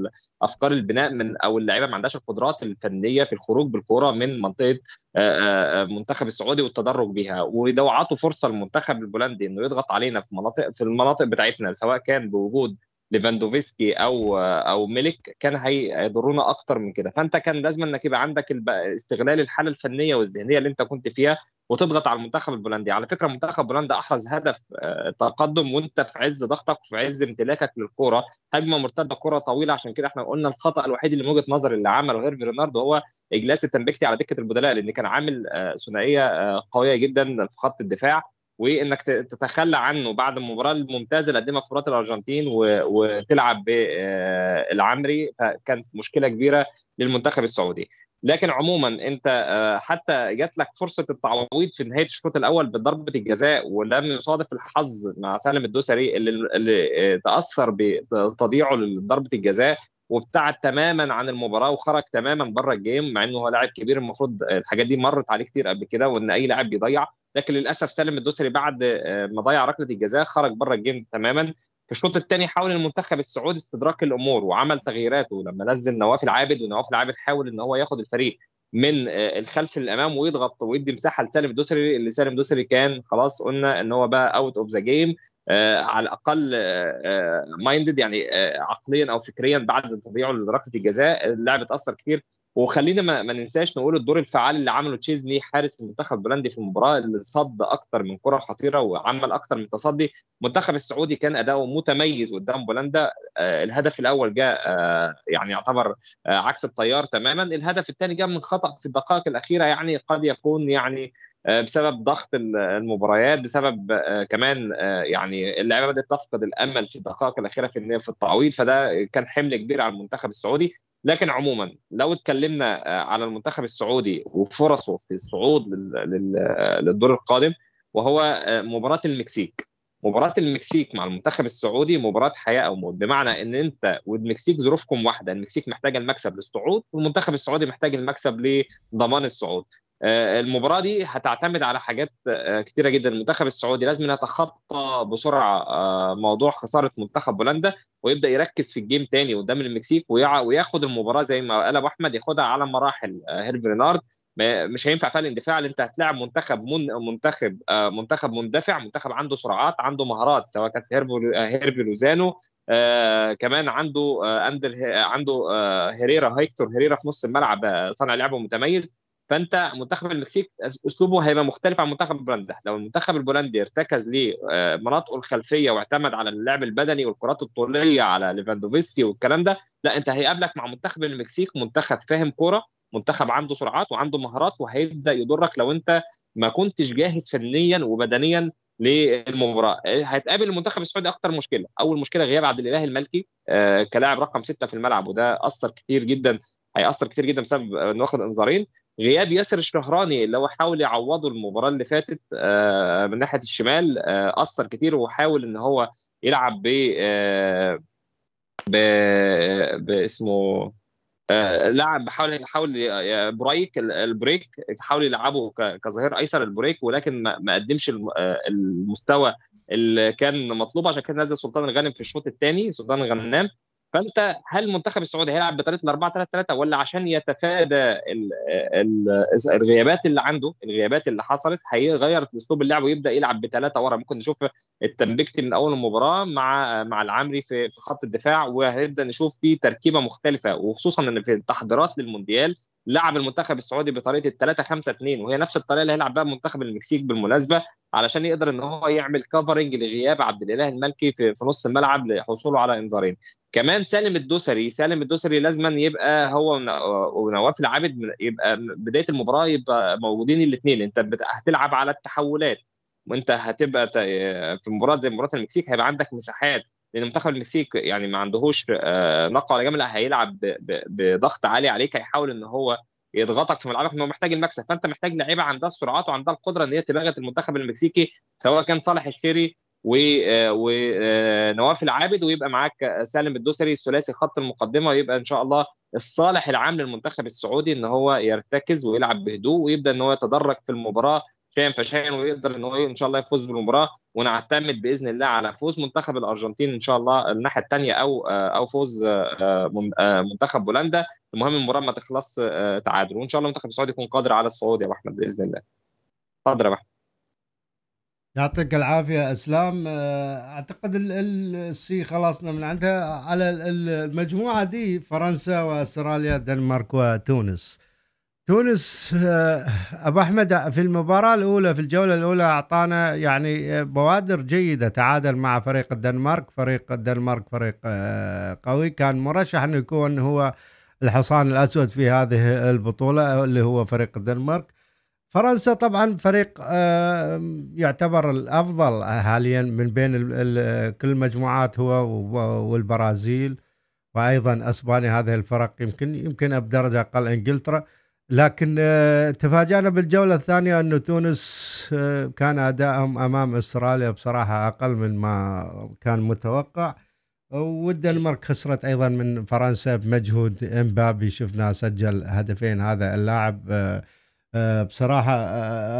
أفكار البناء من أو اللعيبة ما عندهاش القدرات الفنية في الخروج بالكرة من منطقة المنتخب السعودي والتدرج بها وده وعطوا فرصة للمنتخب البولندي إنه يضغط علينا في مناطق في المناطق بتاعتنا سواء كان بوجود ليفاندوفسكي أو أو ميلك كانوا هيضرونا أكتر من كده. فأنت كان لازم إنك يبقى عندك استغلال الحالة الفنية والذهنية اللي أنت كنت فيها وتضغط على المنتخب البولندي. على فكرة منتخب بولندا أحرز هدف آه، تقدم وأنت في عز ضغطك وفي عز امتلاكك للكره هجمة مرتدة كره طويلة. عشان كده إحنا قلنا الخطأ الوحيد اللي من وجهة نظري اللي عمله هيرفي رينارد هو إجلاس التمبكتي على دكة البدلاء لأن كان عامل آه، ثنائية آه، قوية جدا في خط الدفاع. وإنك تتخلى عنه بعد المباراة الممتازة اللي قدمها في الأرجنتين وتلعب بالعمري فكانت مشكلة كبيرة للمنتخب السعودي. لكن عموما أنت آه، حتى جات لك فرصة التعويض في نهاية الشوط الأول بضربة الجزاء ولم يصادف الحظ مع سالم الدوسري اللي, اللي تأثر بتضييعه لضربة الجزاء. وابتعد تماما عن المباراة وخرج تماما بره الجيم مع إنه هو لاعب كبير المفروض الحاجات دي مرت عليه كتير قبل كده وإن أي لاعب بيضيع. لكن للأسف سالم الدوسري بعد آه، ما ضيع ركلة الجزاء خرج بره ال game تماما. في الشوط الثاني حاول المنتخب السعودي استدراك الأمور وعمل تغييراته لما نزل نواف العابد ونواف العابد حاول إن هو ياخد الفريق. من آه، الخلف للأمام ويضغط ويدي مساحة لسالم الدوسري. اللي سالم الدوسري كان خلاص قلنا إن هو بقى out of the game على الأقل minded آه، يعني عقليا أو فكريا بعد تضييعه لركلة الجزاء. اللاعب اتأثر كثير وخلينا ما, ما ننساش نقول الدور الفعال اللي عمله تشيزني حارس المنتخب البولندي في المباراة اللي صد أكثر من كرة خطيرة وعمل أكثر من تصدي. المنتخب السعودي كان أداؤه متميز قدام بولندا. آه الهدف الأول جاء آه يعني يعتبر آه عكس التيار تماما. الهدف الثاني جاء من خطأ في الدقائق الأخيرة يعني قد يكون يعني بسبب ضغط المباريات بسبب آه، كمان آه، يعني اللعيبة بدأت تفقد الأمل في الدقائق الأخيرة في في التعويض فده كان حمل كبير على المنتخب السعودي. لكن عموما لو اتكلمنا على المنتخب السعودي وفرصه في الصعود للدور القادم وهو مباراة المكسيك. مباراة المكسيك مع المنتخب السعودي مباراة حياة أو موت. بمعنى إن أنت والمكسيك ظروفكم واحدة المكسيك محتاجة المكسب للصعود والمنتخب السعودي محتاج المكسب لضمان الصعود. آه، المباراة دي هتعتمد على حاجات آه، كتيرة جدا. المنتخب السعودي لازم يتخطى بسرعة آه، موضوع خسارة منتخب بولندا ويبدأ يركز في ال game تاني قدام المكسيك وياخد المباراة زي ما قال أبو أحمد ياخدها على مراحل هيرفي رينارد. مش هينفع فيها الاندفاع اللي أنت هتلاعب منتخب من منتخب منتخب مندفع. منتخب عنده سرعات عنده مهارات سواء كانت هيرفينج لوزانو آه كمان عنده آه اندر عنده آه هيريرا هيكتور هيريرا في نص الملعب صانع لعبه متميز. فانت منتخب المكسيك اسلوبه هيبقى مختلف عن منتخب بولندا لو المنتخب البولندي ارتكز لمناطقه الخلفية واعتمد على اللعب البدني والكرات الطولية على ليفاندوفسكي والكلام ده لا انت هيقابلك مع منتخب المكسيك منتخب فاهم كورة منتخب عنده سرعات وعنده مهارات وهيبدأ يضرك لو انت ما كنتش جاهز فنيا وبدنيا للمباراة. هتقابل المنتخب السعودي أكتر مشكلة. أول مشكلة غياب عبد الإله المالكي آه كلاعب رقم ستة في الملعب وده أثر كتير جدا هيأثر كتير جدا بسبب إنه واخد إنذارين. غياب ياسر الشهراني اللي هو حاول يعوضه المباراة اللي فاتت آه من ناحية الشمال آه أثر كتير وحاول إن هو يلعب ب آه باسمه آه، لاعب بحاول يحاول البريك البريك حاول يلعبه كظهير أيسر البريك ولكن ما قدمش المستوى اللي كان مطلوب عشان كده نزل سلطان الغانم في الشوط الثاني سلطان الغنام. فأنت هل المنتخب السعودي هيلعب بطريقة 4 3 3 ولا عشان يتفادى الغيابات اللي عنده الغيابات اللي حصلت هيغير أسلوب اللعب ويبدأ يلعب بثلاثه ورا؟ ممكن نشوف التنبكتي من أول المباراه مع مع العمري في في خط الدفاع وهنبدأ نشوف فيه تركيبة مختلفة وخصوصا إن في التحضيرات للمونديال لعب المنتخب السعودي بطريقة ال 3 5 2 وهي نفس الطريقة اللي هيلعب بها منتخب المكسيك بالمناسبة علشان يقدر إن هو يعمل كفرنج لغياب عبد الإله المالكي في, في نص الملعب لحصوله على إنذارين. كمان سالم الدوسري سالم الدوسري لازما يبقى هو ونواف العابد يبقى بداية المباراة يبقى موجودين الاثنين أنت هتلعب على التحولات وأنت هتبقى في مباراة زي مباراة المكسيك هيبقى عندك مساحات. لأن منتخب المكسيك يعني ما عندهوش آه، نقله ولا جملة هيلعب بضغط عالي عليك هيحاول إن هو يضغطك في ملعبك ان هو محتاج المكسب. فأنت محتاج لعيبة عندها السرعات وعندها القدرة إن هي تباغت المنتخب المكسيكي سواء كان صالح الشهري ونواف آه، العابد ويبقى معاك سالم الدوسري الثلاثي خط المقدمة ويبقى إن شاء الله الصالح العام للمنتخب السعودي إن هو يرتكز ويلعب بهدوء ويبدأ إن هو يتدرج في المباراة شيئا فشيئا ويقدر ان هو إن شاء الله يفوز بالمباراة ونعتمد بإذن الله على فوز منتخب الأرجنتين إن شاء الله الناحية الثانية أو أو فوز منتخب بولندا. المهم المباراة ما تخلص تعادل وإن شاء الله المنتخب السعودي يكون قادر على الصعود يا أبو أحمد بإذن الله. اتفضل يا أحمد. يعطيك العافية إسلام. آه، أعتقد السي خلصنا من عندها على المجموعة دي فرنسا وأستراليا الدنمارك وتونس. تونس آه، أبو أحمد في المباراة الأولى في الجولة الأولى أعطانا يعني بوادر جيدة تعادل مع فريق الدنمارك. فريق الدنمارك فريق آه، قوي. كان مرشح أنه يكون هو الحصان الأسود في هذه البطولة اللي هو فريق الدنمارك. فرنسا طبعا فريق آه، يعتبر الأفضل حاليا من بين كل المجموعات هو والبرازيل وأيضا أسبانيا هذه الفرق يمكن يمكن بدرجه أقل إنجلترا. لكن آه، تفاجأنا بالجولة الثانية أنه تونس آه، كان أدائهم أمام أستراليا بصراحة أقل من ما كان متوقع. والدنمارك خسرت أيضا من فرنسا بمجهود إمبابي. شفنا سجل هدفين هذا اللاعب آه، بصراحة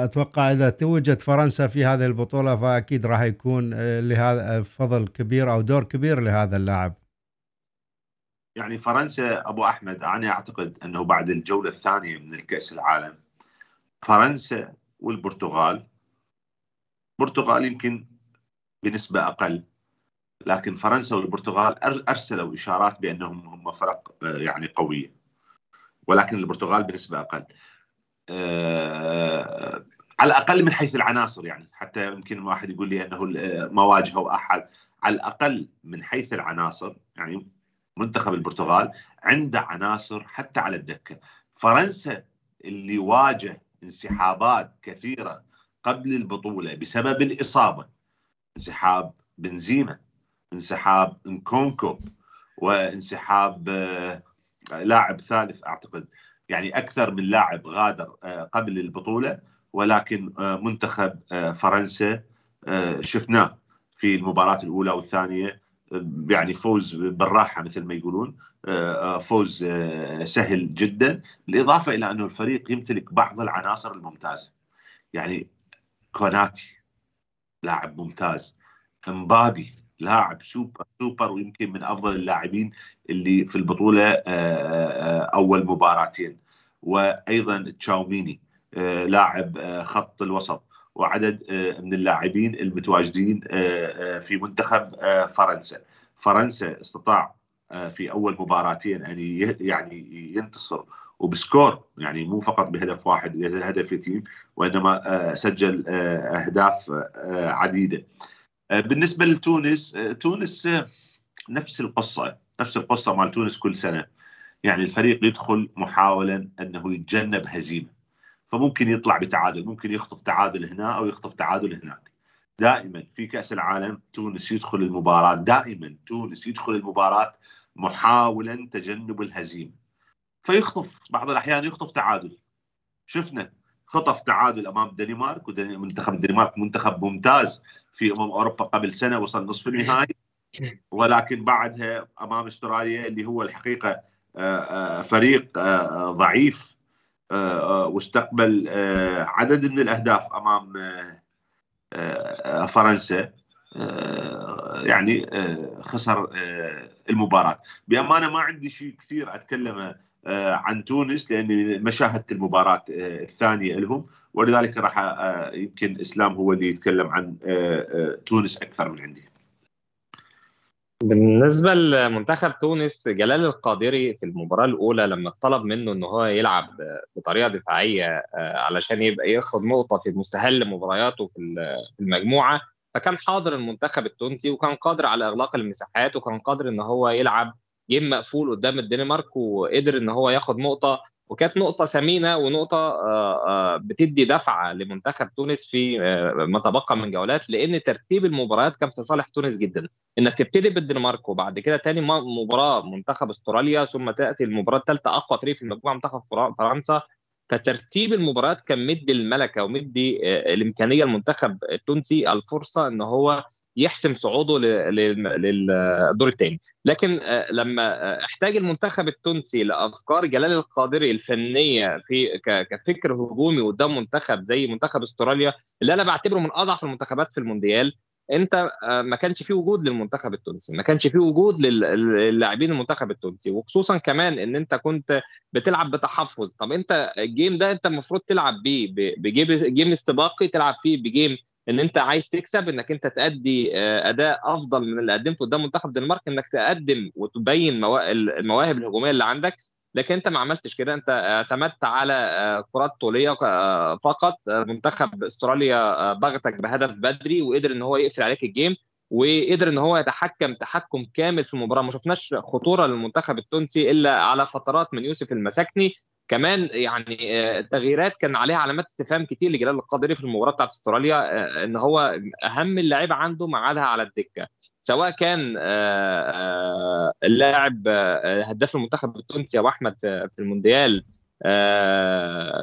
أتوقع إذا توجت فرنسا في هذه البطولة فأكيد راح يكون لهذا فضل كبير أو دور كبير لهذا اللاعب. يعني فرنسا أبو أحمد أنا أعتقد أنه بعد الجولة الثانية من الكأس العالم فرنسا والبرتغال البرتغال يمكن بنسبة أقل لكن فرنسا والبرتغال أرسلوا إشارات بأنهم هم فرق آه، يعني قوية ولكن البرتغال بنسبة أقل. أه على الأقل من حيث العناصر يعني حتى يمكن واحد يقول لي أنه آه، ما واجهوا أحد. على الأقل من حيث العناصر يعني منتخب البرتغال عنده عناصر حتى على الدكة. فرنسا اللي واجه انسحابات كثيرة قبل البطولة بسبب الإصابة. انسحاب بنزيما انسحاب انكونكو وانسحاب آه، لاعب ثالث أعتقد. يعني أكثر من لاعب غادر آه، قبل البطولة ولكن آه، منتخب فرنسا شفناه في المباراة الأولى والثانية. يعني فوز بالراحة مثل ما يقولون آه، آه، فوز آه، سهل جدا بالإضافة إلى أنه الفريق يمتلك بعض العناصر الممتازة. يعني كوناتي لاعب ممتاز امبابي لاعب super super ويمكن من أفضل اللاعبين اللي في البطولة أول مباراتين. وأيضا تشاوميني لاعب خط الوسط. وعدد آه، من اللاعبين المتواجدين آه، آه، في منتخب فرنسا. فرنسا استطاع في أول مباراتين أن يعني ينتصر وبسكور يعني مو فقط بهدف واحد هدف يتيم وإنما سجل أهداف عديدة. بالنسبة لتونس تونس نفس القصة نفس القصة مال تونس كل سنة. يعني الفريق يدخل محاولا أنه يتجنب هزيمة. فممكن يطلع بتعادل ممكن يخطف تعادل هنا أو يخطف تعادل هناك. دائما في كأس العالم تونس يدخل المباراة دائما تونس يدخل المباراة محاولا تجنب الهزيمة. فيخطف بعض الأحيان يخطف تعادل. شفنا خطف تعادل أمام الدنمارك ومنتخب الدنمارك منتخب ممتاز في أمم أوروبا قبل سنة وصل نصف النهائي. ولكن بعدها أمام أستراليا اللي هو الحقيقة آه، آه، فريق آه، ضعيف واستقبل آه، عدد من الأهداف أمام فرنسا يعني خسر المباراة. بأمانة ما عندي شيء كثير اتكلم عن تونس لاني ما شاهدت المباراه الثانية لهم ولذلك راح يمكن إسلام هو اللي يتكلم عن تونس أكثر من عندي. بالنسبة لمنتخب تونس جلال القادري في المباراة الأولى لما طلب منه إن هو يلعب بطريقة دفاعية آه، علشان يبقى ياخد نقطة في مستهل مبارياته في المجموعة فكان حاضر المنتخب التونسي وكان قادر على إغلاق المساحات وكان قادر إن هو يلعب game مقفول قدام الدنمارك وقدر إن هو ياخد نقطة وكانت نقطة ثمينة ونقطة آه، آه، بتدي دفعة لمنتخب تونس في آه، ما تبقى من جولات لأن ترتيب المباريات كان في صالح تونس جدا. إنك تبتدي بالدنمارك وبعد كده تاني مباراة منتخب أستراليا ثم تأتي المباراة الثالثة أقوى فريق في المجموعة منتخب فرنسا فترتيب المباريات كان مدي الملكة ومدي الإمكانية المنتخب التونسي الفرصة إن هو يحسم صعوده للدور الثاني لكن آه، لما آه، احتاج المنتخب التونسي لأفكار جلال القادري الفنية في كفكر هجومي قدام منتخب زي منتخب استراليا اللي أنا بعتبره من أضعف المنتخبات في المونديال انت آه، ما كانش في وجود للمنتخب التونسي ما كانش في وجود للاعبين المنتخب التونسي وخصوصا كمان إن أنت كنت بتلعب بتحفظ. طب أنت ال game ده أنت المفروض تلعب بيه ب game استباقي تلعب فيه ب game إن أنت عايز تكسب إنك أنت تأدي آه، أداء أفضل من اللي قدمته قدام منتخب الدنمارك إنك تقدم وتبين المواهب الهجومية اللي عندك. لكن انت ما عملتش كده. انت اعتمدت على آه، كرات طولية آه، فقط آه، منتخب استراليا بغتك بهدف بدري وقدر ان هو يقفل عليك الجيم وقدر ان هو يتحكم تحكم كامل في المباراة. ما شفناش خطورة للمنتخب التونسي إلا على فترات من يوسف المساكني. كمان يعني التغييرات كان عليها علامات استفهام كتير لجلال القادري في المباراة بتاعت استراليا إن هو أهم اللعيبه عنده معادها على الدكة سواء كان اللاعب هداف المنتخب التونسي أبو أحمد في المونديال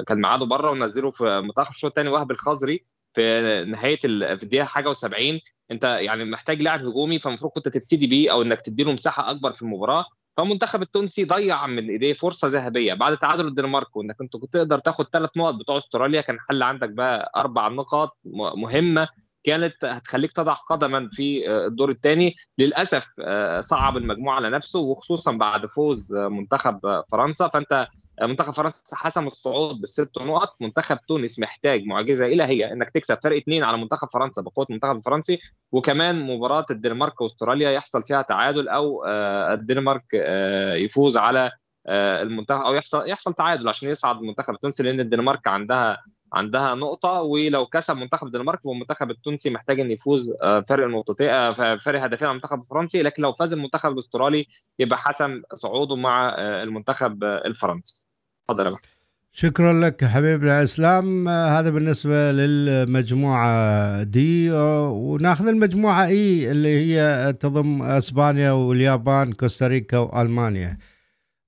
كان معاده بره ونزله في منتخب الشوط الثاني وهب الخزري في نهاية في الدقيقة حاجة و70 أنت يعني محتاج لاعب هجومي فالمفروض كنت تبتدي بيه أو إنك تدي له مساحة أكبر في المباراة. فالمنتخب التونسي ضيع من ايديه فرصة ذهبية بعد تعادل الدنمارك وإنك أنت كنت تقدر تاخد ثلاث نقط بتوع أستراليا كان حل عندك بقى أربع نقاط مهمة. كانت هتخليك تضع قدما في آه، الدور الثاني للأسف آه، صعب المجموعة على نفسه وخصوصا بعد فوز آه، منتخب فرنسا. فأنت منتخب فرنسا حسم الصعود بالست نقط. منتخب تونس محتاج معجزة إلهية إنك تكسب فرق اثنين على منتخب فرنسا بقوة المنتخب الفرنسي. وكمان مباراة الدنمارك وأستراليا يحصل فيها تعادل أو الدنمارك يفوز على المنتخب أو يحصل يحصل تعادل عشان يصعد المنتخب التونسي لأن الدنمارك عندها عندها نقطة ولو كسب منتخب الدنمارك والمنتخب التونسي محتاج إن يفوز آه، فرق نقطتين آه، فرق هدفين على المنتخب الفرنسي لكن لو فاز المنتخب الأسترالي يبقى حسم صعوده مع آه، المنتخب الفرنسي. اتفضل يا شكرا لك حبيبنا اسلام هذا بالنسبة للمجموعة دي ونأخذ المجموعة اي اللي هي تضم أسبانيا واليابان كوستاريكا وألمانيا.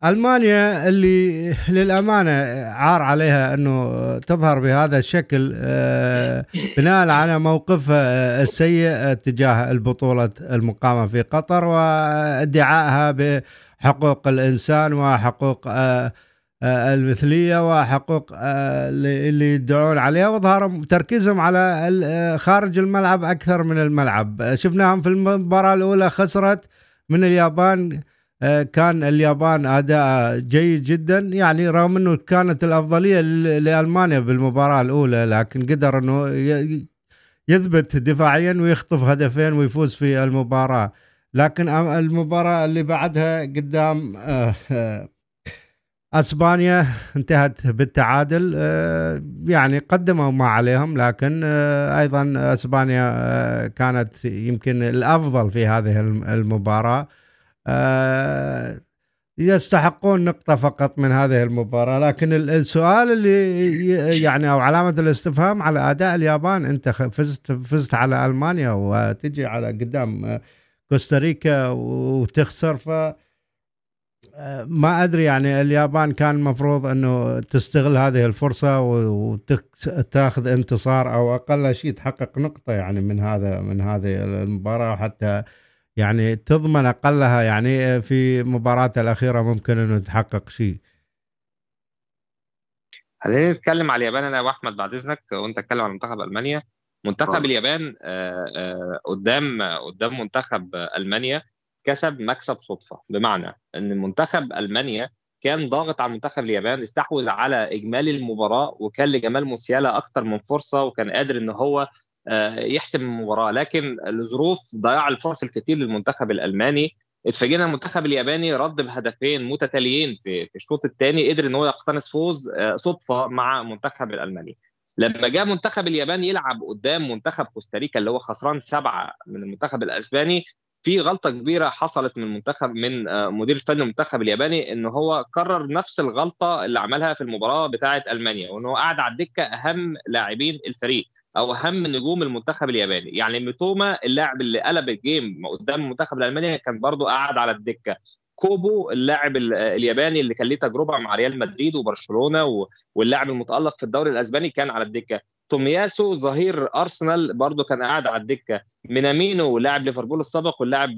ألمانيا اللي للأمانة عار عليها أنه تظهر بهذا الشكل آه، بناء على موقفها السيء تجاه البطولة المقامة في قطر وادعائها بحقوق الإنسان وحقوق آه، آه، المثلية وحقوق اللي يدعون عليها وظهر تركيزهم على خارج الملعب أكثر من الملعب. شفناهم في المباراة الأولى خسرت من اليابان آه، كان اليابان أداء جيد جدا. يعني رغم إنه كانت الأفضلية لألمانيا بالمباراة الأولى لكن قدر إنه يثبت دفاعيا ويخطف هدفين ويفوز في المباراة. لكن المباراة اللي بعدها قدام آه، آه، أسبانيا انتهت بالتعادل. يعني قدموا ما عليهم لكن أيضا أسبانيا كانت يمكن الأفضل في هذه المباراة. آه، يستحقون نقطة فقط من هذه المباراة. لكن السؤال اللي يعني أو علامة الاستفهام على أداء اليابان أنت فزت فزت على ألمانيا وتجي على قدام كوستاريكا وتخسر. ف آه، ما أدري يعني اليابان كان المفروض أنه تستغل هذه الفرصة وتاخذ انتصار أو أقل شيء تحقق نقطة يعني من هذا من هذه المباراة حتى يعني تضمن أقلها يعني في مباراتها الأخيرة ممكن إنه تحقق شيء. خلينا نتكلم على اليابان أنا وأحمد بعد إذنك وأنت تتكلم عن منتخب ألمانيا. منتخب أوه. اليابان آه، آه، قدام قدام منتخب ألمانيا كسب مكسب صدفة. بمعنى إن منتخب ألمانيا كان ضاغط على منتخب اليابان استحوذ على إجمالي المباراة وكان لجمال موسيالا أكثر من فرصة وكان قادر إن هو آه، يحسم المباراه لكن لظروف ضياع الفرص الكثير للمنتخب الألماني. اتفاجئنا المنتخب الياباني رد بهدفين متتاليين في الشوط الثاني. قدر إن هو يقتنص فوز آه، صدفة مع منتخب الألماني. لما جاء منتخب اليابان يلعب قدام منتخب كوستاريكا اللي هو خسران سبعة من المنتخب الأسباني في غلطة كبيرة حصلت من المنتخب من آه، مدير الفني المنتخب الياباني إن هو كرر نفس الغلطة اللي عملها في المباراة بتاعه ألمانيا وإن هو قعد على الدكة أهم لاعبين الفريق أو أهم نجوم المنتخب الياباني. يعني ميتوما اللاعب اللي قلب ال game قدام المنتخب الالماني كان برضه قعد على الدكة. كوبو اللاعب الياباني اللي كان ليه تجربة مع ريال مدريد وبرشلونة واللاعب المتألق في الدوري الأسباني كان على الدكة. تومياسو ظهير أرسنال برضه كان قاعد على الدكة. مينامينو لاعب ليفربول السابق واللاعب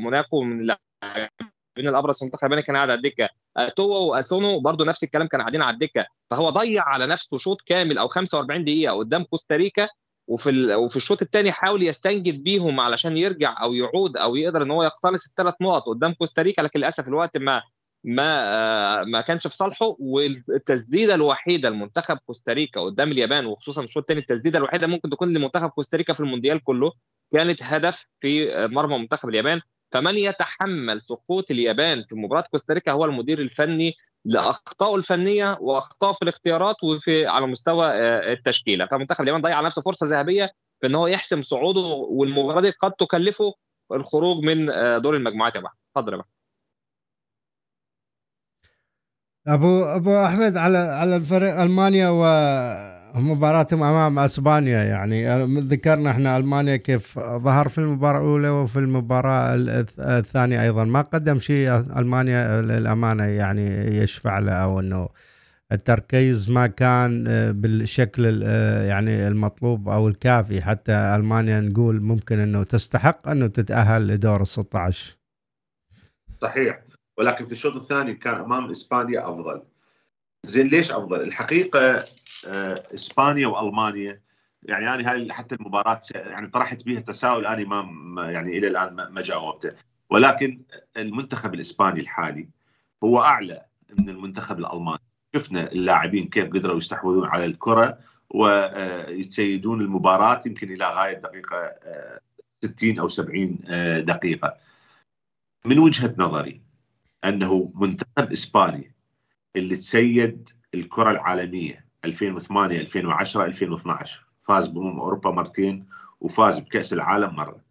موناكو من اللاعبين الأبرز في المنتخب كان قاعد على الدكة. دوان وأسانو برضه نفس الكلام كانوا قاعدين على الدكة. فهو ضيع على نفسه شوط كامل أو 45 دقيقة قدام كوستاريكا وفي وفي الشوط الثاني حاول يستنجد بيهم علشان يرجع أو يعود أو يقدر إن هو يقتنص الثلاث نقط قدام كوستاريكا. لكن للأسف الوقت ما ما ما كانش في صالحه والتسديدة الوحيدة لمنتخب كوستاريكا قدام اليابان وخصوصا الشوط الثاني التسديدة الوحيدة ممكن تكون لمنتخب كوستاريكا في المونديال كله كانت هدف في مرمى منتخب اليابان. فمن يتحمل سقوط اليابان في مباراة كوستاريكا هو المدير الفني لأخطائه الفنية وأخطائه في الاختيارات وفي على مستوى آه، التشكيلة. فمنتخب اليابان ضيع على نفسه فرصة ذهبية في إن هو يحسم صعوده والمباراة دي قد تكلفه الخروج من آه، دور المجموعات يا بحر اتفضل يا بحر أبو أبو أحمد على على الفريق ألمانيا و مباراتهم أمام أسبانيا يعني. ذكرنا إحنا ألمانيا كيف ظهر في المباراة الأولى وفي المباراة الثانية أيضا. ما قدم شيء ألمانيا للأمانة يعني يشفع له أو إنه التركيز ما كان بالشكل يعني المطلوب أو الكافي. حتى ألمانيا نقول ممكن إنه تستحق إنه تتأهل لدور ال 16 صحيح. ولكن في الشوط الثاني كان أمام إسبانيا أفضل. زين ليش أفضل؟ الحقيقة آه، إسبانيا وألمانيا يعني أنا هاي حتى المباراة يعني طرحت بها تساؤل أنا ما يعني إلى الآن ما جاوبته. ولكن المنتخب الإسباني الحالي هو أعلى من المنتخب الألماني. شفنا اللاعبين كيف قدروا يستحوذون على الكرة ويتسيدون المباراة يمكن إلى غاية دقيقة 60 آه، أو 70 آه، دقيقة. من وجهة نظري أنه منتخب إسباني اللي تسيد الكرة العالمية 2008 2010 2012 فاز بأمم أوروبا مرتين وفاز بكأس العالم مرة.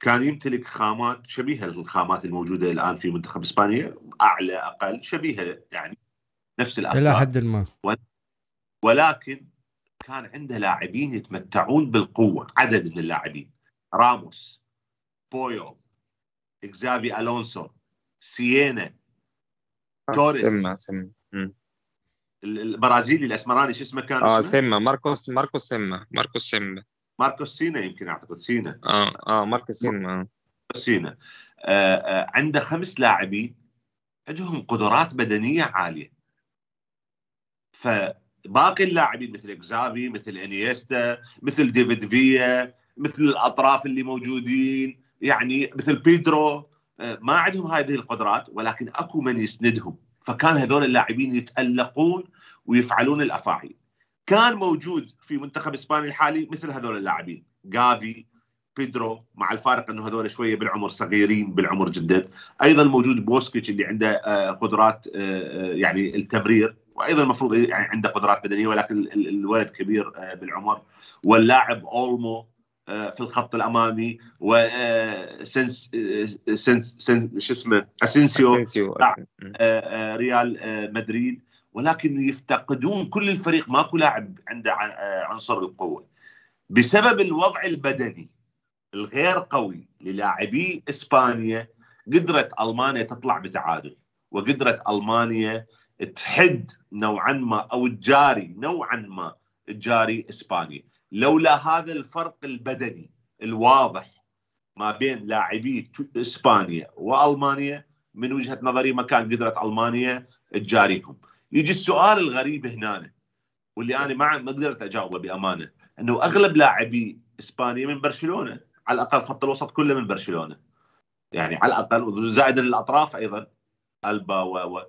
كان يمتلك خامات شبيهة للخامات الموجودة الآن في منتخب إسبانيا على الأقل شبيهة يعني نفس الأخلاق. إلى حد ما. ولكن كان عنده لاعبين يتمتعون بالقوة عدد من اللاعبين. راموس بويو إكزابي ألونسو سيينا توريس. سيما سيما. البرازيلي الأسمراني شو اسمه كان آه سيما. ماركوس ماركوس سيما. ماركوس سيما. ماركوس سينا يمكن أعتقد سينا. آه آه ماركوس سينا سينا. آه آه عنده خمس لاعبين عندهم قدرات بدنية عالية. فباقي اللاعبين مثل إكزافي مثل إنيستا مثل ديفيد فيا مثل الأطراف اللي موجودين يعني مثل بيدرو. ما عندهم هذه القدرات ولكن أكو من يسندهم. فكان هذول اللاعبين يتألقون ويفعلون الأفاعيل. كان موجود في منتخب إسبانيا الحالي مثل هذول اللاعبين. جافي بيدرو مع الفارق إنه هذول شوية بالعمر صغيرين بالعمر جدا. أيضا موجود بوسكيتس اللي عنده آه، قدرات آه، آه، يعني التمرير. وأيضا المفروض يعني عنده قدرات بدنية ولكن الولد كبير بالعمر. واللاعب أولمو آه، في الخط الأمامي وسنس آه، سنس سنس شو اسمه أسينسيو آه، ريال مدريد. ولكن يفتقدون كل الفريق. ماكو لاعب عنده عنصر القوة. بسبب الوضع البدني الغير قوي للاعبي إسبانيا قدرت ألمانيا تطلع بتعادل. وقدرت ألمانيا تحد نوعا ما أو تجاري نوعا ما تجاري إسبانيا. لولا هذا الفرق البدني الواضح ما بين لاعبي إسبانيا وألمانيا من وجهة نظري ما كان قدرت ألمانيا تجاريهم. يجي السؤال الغريب هنا واللي أنا ما ما قدرت أجاوبه بأمانة إنه أغلب لاعبي إسبانيا من برشلونة على الأقل خط الوسط كله من برشلونة. يعني على الأقل زائدا الأطراف أيضا ألبا و, و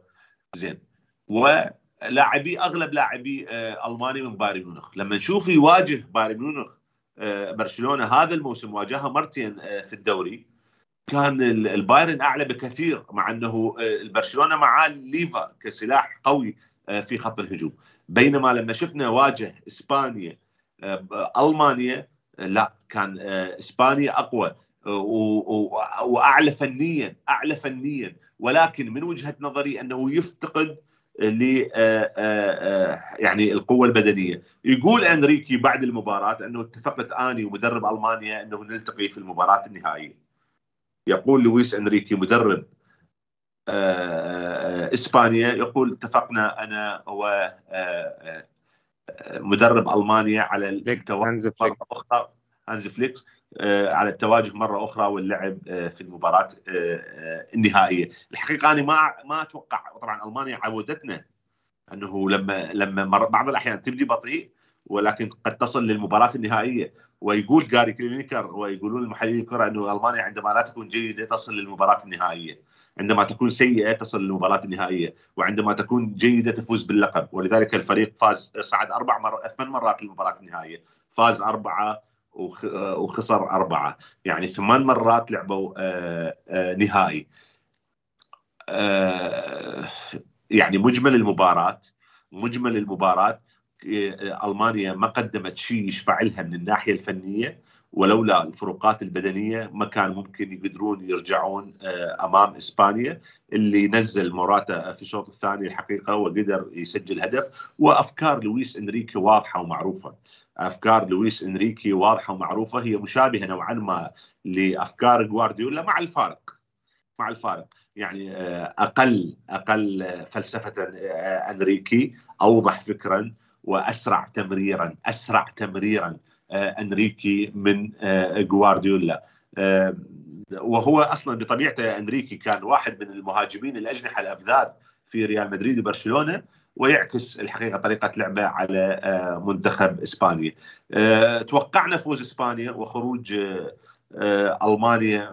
زين و لاعبي أغلب لاعبي آه، ألماني من بايرن ميونخ. لما نشوف يواجه بايرن ميونخ آه، برشلونة هذا الموسم واجهها مرتين آه، في الدوري كان البايرن أعلى بكثير مع أنه البرشلونة معاه ليفا كسلاح قوي في خط الهجوم. بينما لما شفنا واجه إسبانيا ألمانيا لا كان إسبانيا أقوى وأعلى فنيا أعلى فنيا. ولكن من وجهة نظري أنه يفتقد ل آه، آه، آه، يعني القوة البدنية. يقول أنريكي بعد المباراة أنه اتفقت آني ومدرب ألمانيا أنه نلتقي في المباراة النهائية. يقول لويس أنريكي مدرب إسبانيا يقول اتفقنا أنا و مدرب ألمانيا على التواجد مره أخرى هانز فليكس على التواجد مرة أخرى واللعب آه، في المباراة آه، النهائية، الحقيقة أنا ما ما أتوقع طبعا ألمانيا عودتنا أنه لما لما بعض الأحيان تبدي بطيء ولكن قد تصل للمباراة النهائية. ويقول جاري كلينيكر ويقولون المحللين الكرة أنه ألمانيا عندما لا تكون جيدة تصل للمباراة النهائية. عندما تكون سيئة تصل للمباراة النهائية. وعندما تكون جيدة تفوز باللقب. ولذلك الفريق فاز صعد أربع مرات ثمان مرات للمباراة النهائية. فاز أربعة وخسر أربعة. يعني ثمان مرات لعبوا آه، آه، نهائي. آه، يعني مجمل المباراة مجمل المباراة. ألمانيا ما قدمت شيء يشفع لها من الناحية الفنية ولولا الفروقات البدنية ما كان ممكن يقدرون يرجعون أمام إسبانيا اللي نزل موراتا في الشوط الثاني الحقيقة وقدر يسجل هدف. وأفكار لويس إنريكي واضحة ومعروفة. أفكار لويس إنريكي واضحة ومعروفة هي مشابهة نوعا ما لأفكار جوارديولا مع الفارق مع الفارق. يعني آه، أقل أقل فلسفة آه، إنريكي أوضح فكرا وأسرع تمريرا أسرع تمريرا آه، إنريكي من جوارديولا وهو أصلا بطبيعته إنريكي كان واحد من المهاجمين الأجنحة الافذاذ في ريال مدريد وبرشلونة. ويعكس الحقيقة طريقة لعبه على آه، منتخب إسبانيا. آه، توقعنا فوز إسبانيا وخروج آه، ألمانيا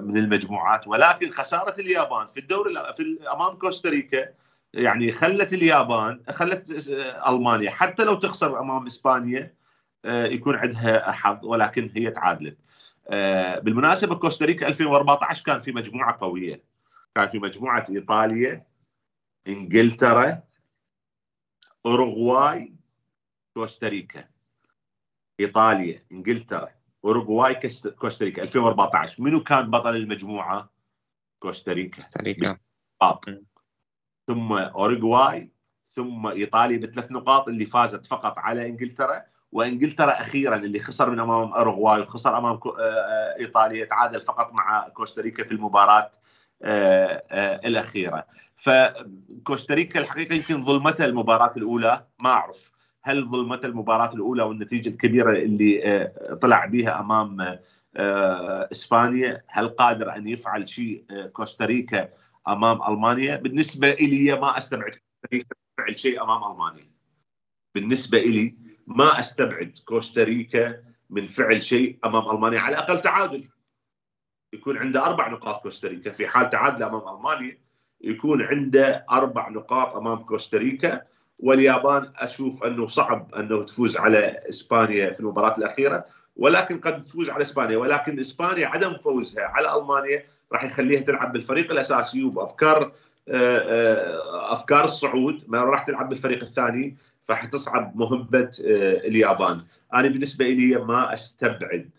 من المجموعات ولكن خسارة اليابان في الدوري في أمام كوستاريكا يعني خلت اليابان خلت ألمانيا حتى لو تخسر أمام إسبانيا يكون عندها حظ ولكن هي تعادلت. بالمناسبة كوستاريكا 2014 كان في مجموعة قوية كان في مجموعة إيطاليا إنجلترا أوروغواي كوستاريكا. إيطاليا إنجلترا أوروغواي كوستاريكا. 2014 منو كان بطل المجموعة؟ كوستاريكا. كوستاريكا. ثم أوروغواي ثم إيطاليا بثلاث نقاط اللي فازت فقط على إنجلترا. وإنجلترا أخيرا اللي خسر من أمام أوروغواي وخسر أمام آه، آه، إيطاليا تعادل فقط مع كوستاريكا في المباراة. آه، آه، الأخيرة. فكوستاريكا الحقيقة يمكن ظلمتها المباراة الأولى ما أعرف هل ظلمتها المباراة الأولى والنتيجة الكبيرة اللي آه، طلع بها أمام إسبانيا. هل قادر أن يفعل شيء كوستاريكا أمام ألمانيا؟ بالنسبة لي ما أستبعد كوستاريكا تفعل شيء أمام ألمانيا. بالنسبة لي ما أستبعد كوستاريكا من فعل شيء أمام ألمانيا. على الأقل تعادل. يكون عنده أربع نقاط كوستاريكا. في حال تعادل أمام ألمانيا يكون عنده أربع نقاط أمام كوستاريكا. واليابان أشوف أنه صعب أنه تفوز على إسبانيا في المباراة الأخيرة. ولكن قد تفوز على إسبانيا. ولكن إسبانيا عدم فوزها على ألمانيا راح يخليها تلعب بالفريق الأساسي وبأفكار آه، آه، أفكار الصعود. ما راح تلعب بالفريق الثاني فحتصعب مهمة آه، اليابان. أنا بالنسبة لي ما أستبعد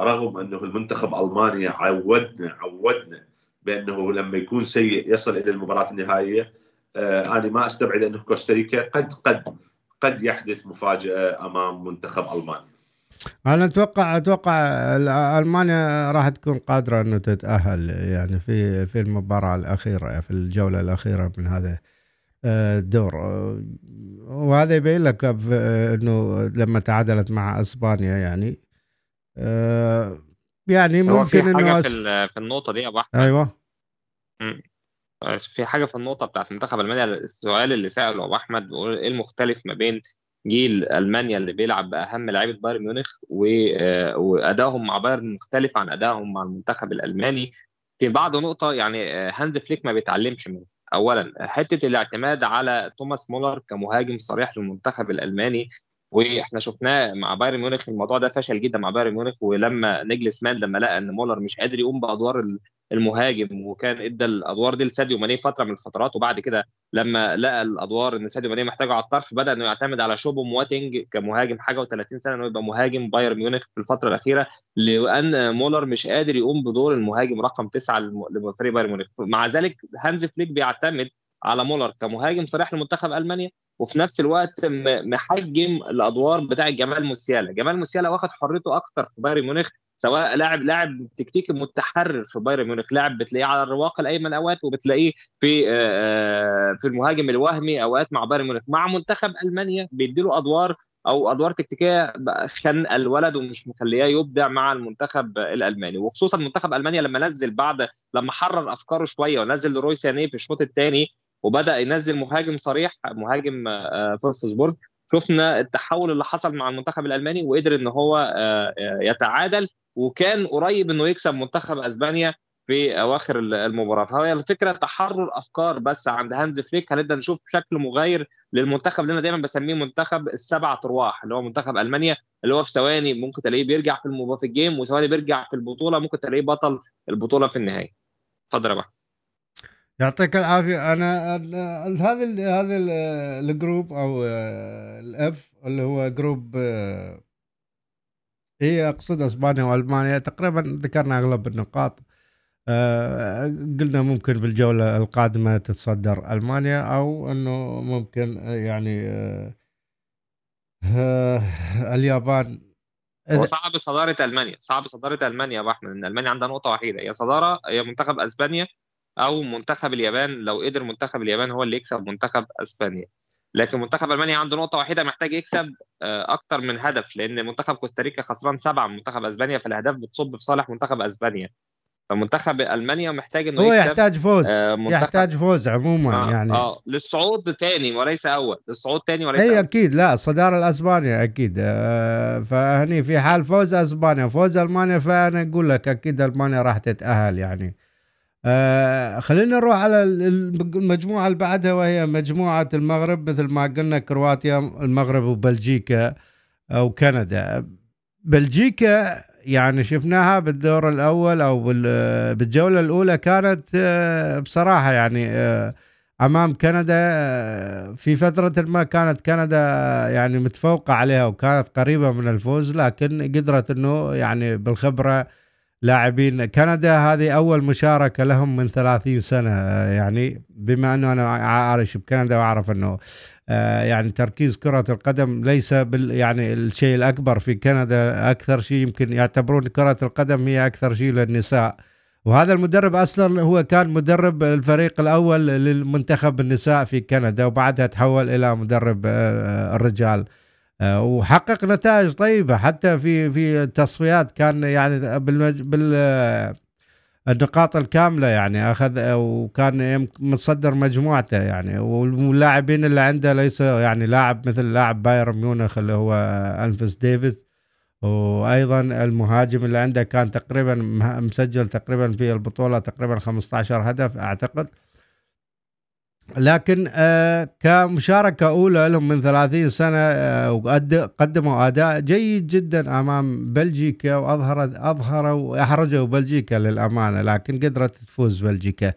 رغم أنه المنتخب ألمانيا عودنا عودنا بأنه لما يكون سيء يصل إلى المباراة النهائية آه أنا ما أستبعد أنه كوستاريكا قد قد قد يحدث مفاجأة أمام منتخب ألمانيا. أنا أتوقع أتوقع ألمانيا راح تكون قادرة أنه تتأهل؟ يعني في في المباراة الأخيرة في الجولة الأخيرة من هذا آه، الدور وهذا يبين لك أنه لما تعادلت مع إسبانيا يعني آه، يعني ممكن إنه في, في النقطة دي يا أبو أحمد. أيوه. في حاجة في النقطة بتاعت منتخب ألمانيا السؤال اللي سأله أبو أحمد إيه المختلف ما بين جيل ألمانيا اللي بيلعب باهم لعيبه بايرن ميونخ آه، وأدائهم مع بايرن مختلف عن أدائهم مع المنتخب الألماني؟ في بعض نقطة يعني آه، هانز فليك ما بيتعلمش منه. اولا حتة الاعتماد على توماس مولر كمهاجم صريح للمنتخب الألماني وإحنا شفناه مع بايرن ميونخ الموضوع ده فشل جدا مع بايرن ميونخ وناجلسمان لما لقى إن مولر مش قادر يقوم بأدوار المهاجم وكان إدى الأدوار دي لساديو ماني فترة من الفترات وبعد كده لما لقى الأدوار إن ساديو ماني محتاجه على الطرف بدأ إنه يعتمد على شوبو مواتينج كمهاجم حاجة و30 سنة إنه يبقى مهاجم بايرن ميونخ في الفترة الأخيرة لأن مولر مش قادر يقوم بدور المهاجم رقم تسعة لفريق بايرن ميونخ. مع ذلك هانز فليك بيعتمد على مولر كمهاجم صريح لمنتخب ألمانيا. وفي نفس الوقت محجم الادوار بتاع جمال موسيالا. جمال موسيالا واخد حريته أكتر في بايرن ميونخ سواء لاعب لاعب تكتيكي متحرر في بايرن ميونخ. لاعب بتلاقيه على الرواق الايمن اوقات وبتلاقيه في في المهاجم الوهمي اوقات مع بايرن ميونخ. مع منتخب ألمانيا بيديله ادوار أو ادوار تكتيكيه خنقه الولد ومش مخلياه يبدع مع المنتخب الألماني. وخصوصا منتخب ألمانيا لما نزل بعد لما حرر أفكاره شوية ونزل ليروي سانيه في الشوط الثاني وبدأ ينزل مهاجم صريح مهاجم آه، فولفسبورج شفنا التحول اللي حصل مع المنتخب الألماني وقدر إن هو يتعادل وكان قريب إنه يكسب منتخب أسبانيا في أواخر المباراة. فهي الفكرة تحرر أفكار بس عند هانز فليك. هنبدا نشوف شكل مغاير للمنتخب اللي أنا دايما بسميه منتخب السبع ارواح اللي هو منتخب ألمانيا اللي هو في ثواني ممكن تلاقيه بيرجع في المباراه في ال game وثواني بيرجع في البطولة ممكن تلاقيه بطل البطولة في النهايه اتفضل يا يعطيك العافية. أنا هذا هذا ال group أو ال F اللي هو group E أقصد أسبانيا وألمانيا. تقريبا ذكرنا أغلب النقاط. آه، قلنا ممكن بالجولة القادمة تتصدر ألمانيا أو أنه ممكن يعني آه، اليابان. هو صعب صدارة ألمانيا صعب صدارة ألمانيا يا أبو أحمد إن ألمانيا عندها نقطة وحيدة. هي صدارة هي منتخب أسبانيا أو منتخب اليابان لو قدر منتخب اليابان هو اللي يكسب منتخب أسبانيا. لكن منتخب ألمانيا عنده نقطة واحدة محتاج يكسب أكتر من هدف لأن منتخب كوستاريكا خسران سبعة من منتخب أسبانيا فالأهداف بتصب في صالح منتخب أسبانيا. فمنتخب ألمانيا محتاج إنه هو يحتاج فوز آه يحتاج فوز عموما آه يعني. آه للصعود ثاني وليس أول للصعود ثاني وليس اي. أكيد لا الصداره الأسبانيا أكيد آه فهني في حال فوز أسبانيا فوز ألمانيا فأنا أقول لك أكيد ألمانيا راح تتأهل يعني. آه خلينا نروح على المجموعة اللي بعدها وهي مجموعة المغرب مثل ما قلنا كرواتيا المغرب وبلجيكا أو كندا. بلجيكا يعني شفناها بالدور الأول أو بالجولة الأولى كانت آه، بصراحة يعني آه، أمام كندا في فترة ما كانت كندا يعني متفوقة عليها وكانت قريبة من الفوز لكن قدرت إنه يعني بالخبرة لاعبين. كندا هذه أول مشاركة لهم من 30 سنة. يعني بما أنه أنا عايش بكندا وأعرف أنه آه، يعني تركيز كرة القدم ليس بال يعني الشيء الأكبر في كندا. أكثر شيء يمكن يعتبرون كرة القدم هي أكثر شيء للنساء. وهذا المدرب أصلا هو كان مدرب الفريق الأول للمنتخب النساء في كندا وبعدها تحول إلى مدرب آه، الرجال. آه، وحقق نتائج طيبة. حتى في في التصفيات كان يعني بالمج... بال النقاط الكاملة يعني أخذ وكان متصدر مجموعته يعني. واللاعبين اللي عنده ليس يعني لاعب مثل لاعب بايرن ميونخ اللي هو ألفونسو ديفيز وأيضا المهاجم اللي عنده كان تقريبا مسجل تقريبا في البطولة تقريبا 15 هدف أعتقد. لكن آه كمشاركة أولى لهم من 30 سنة آه وقدموا أداء جيد جدا أمام بلجيكا وأظهرت أظهروا وأحرجوا بلجيكا للأمانة لكن قدرت تفوز بلجيكا.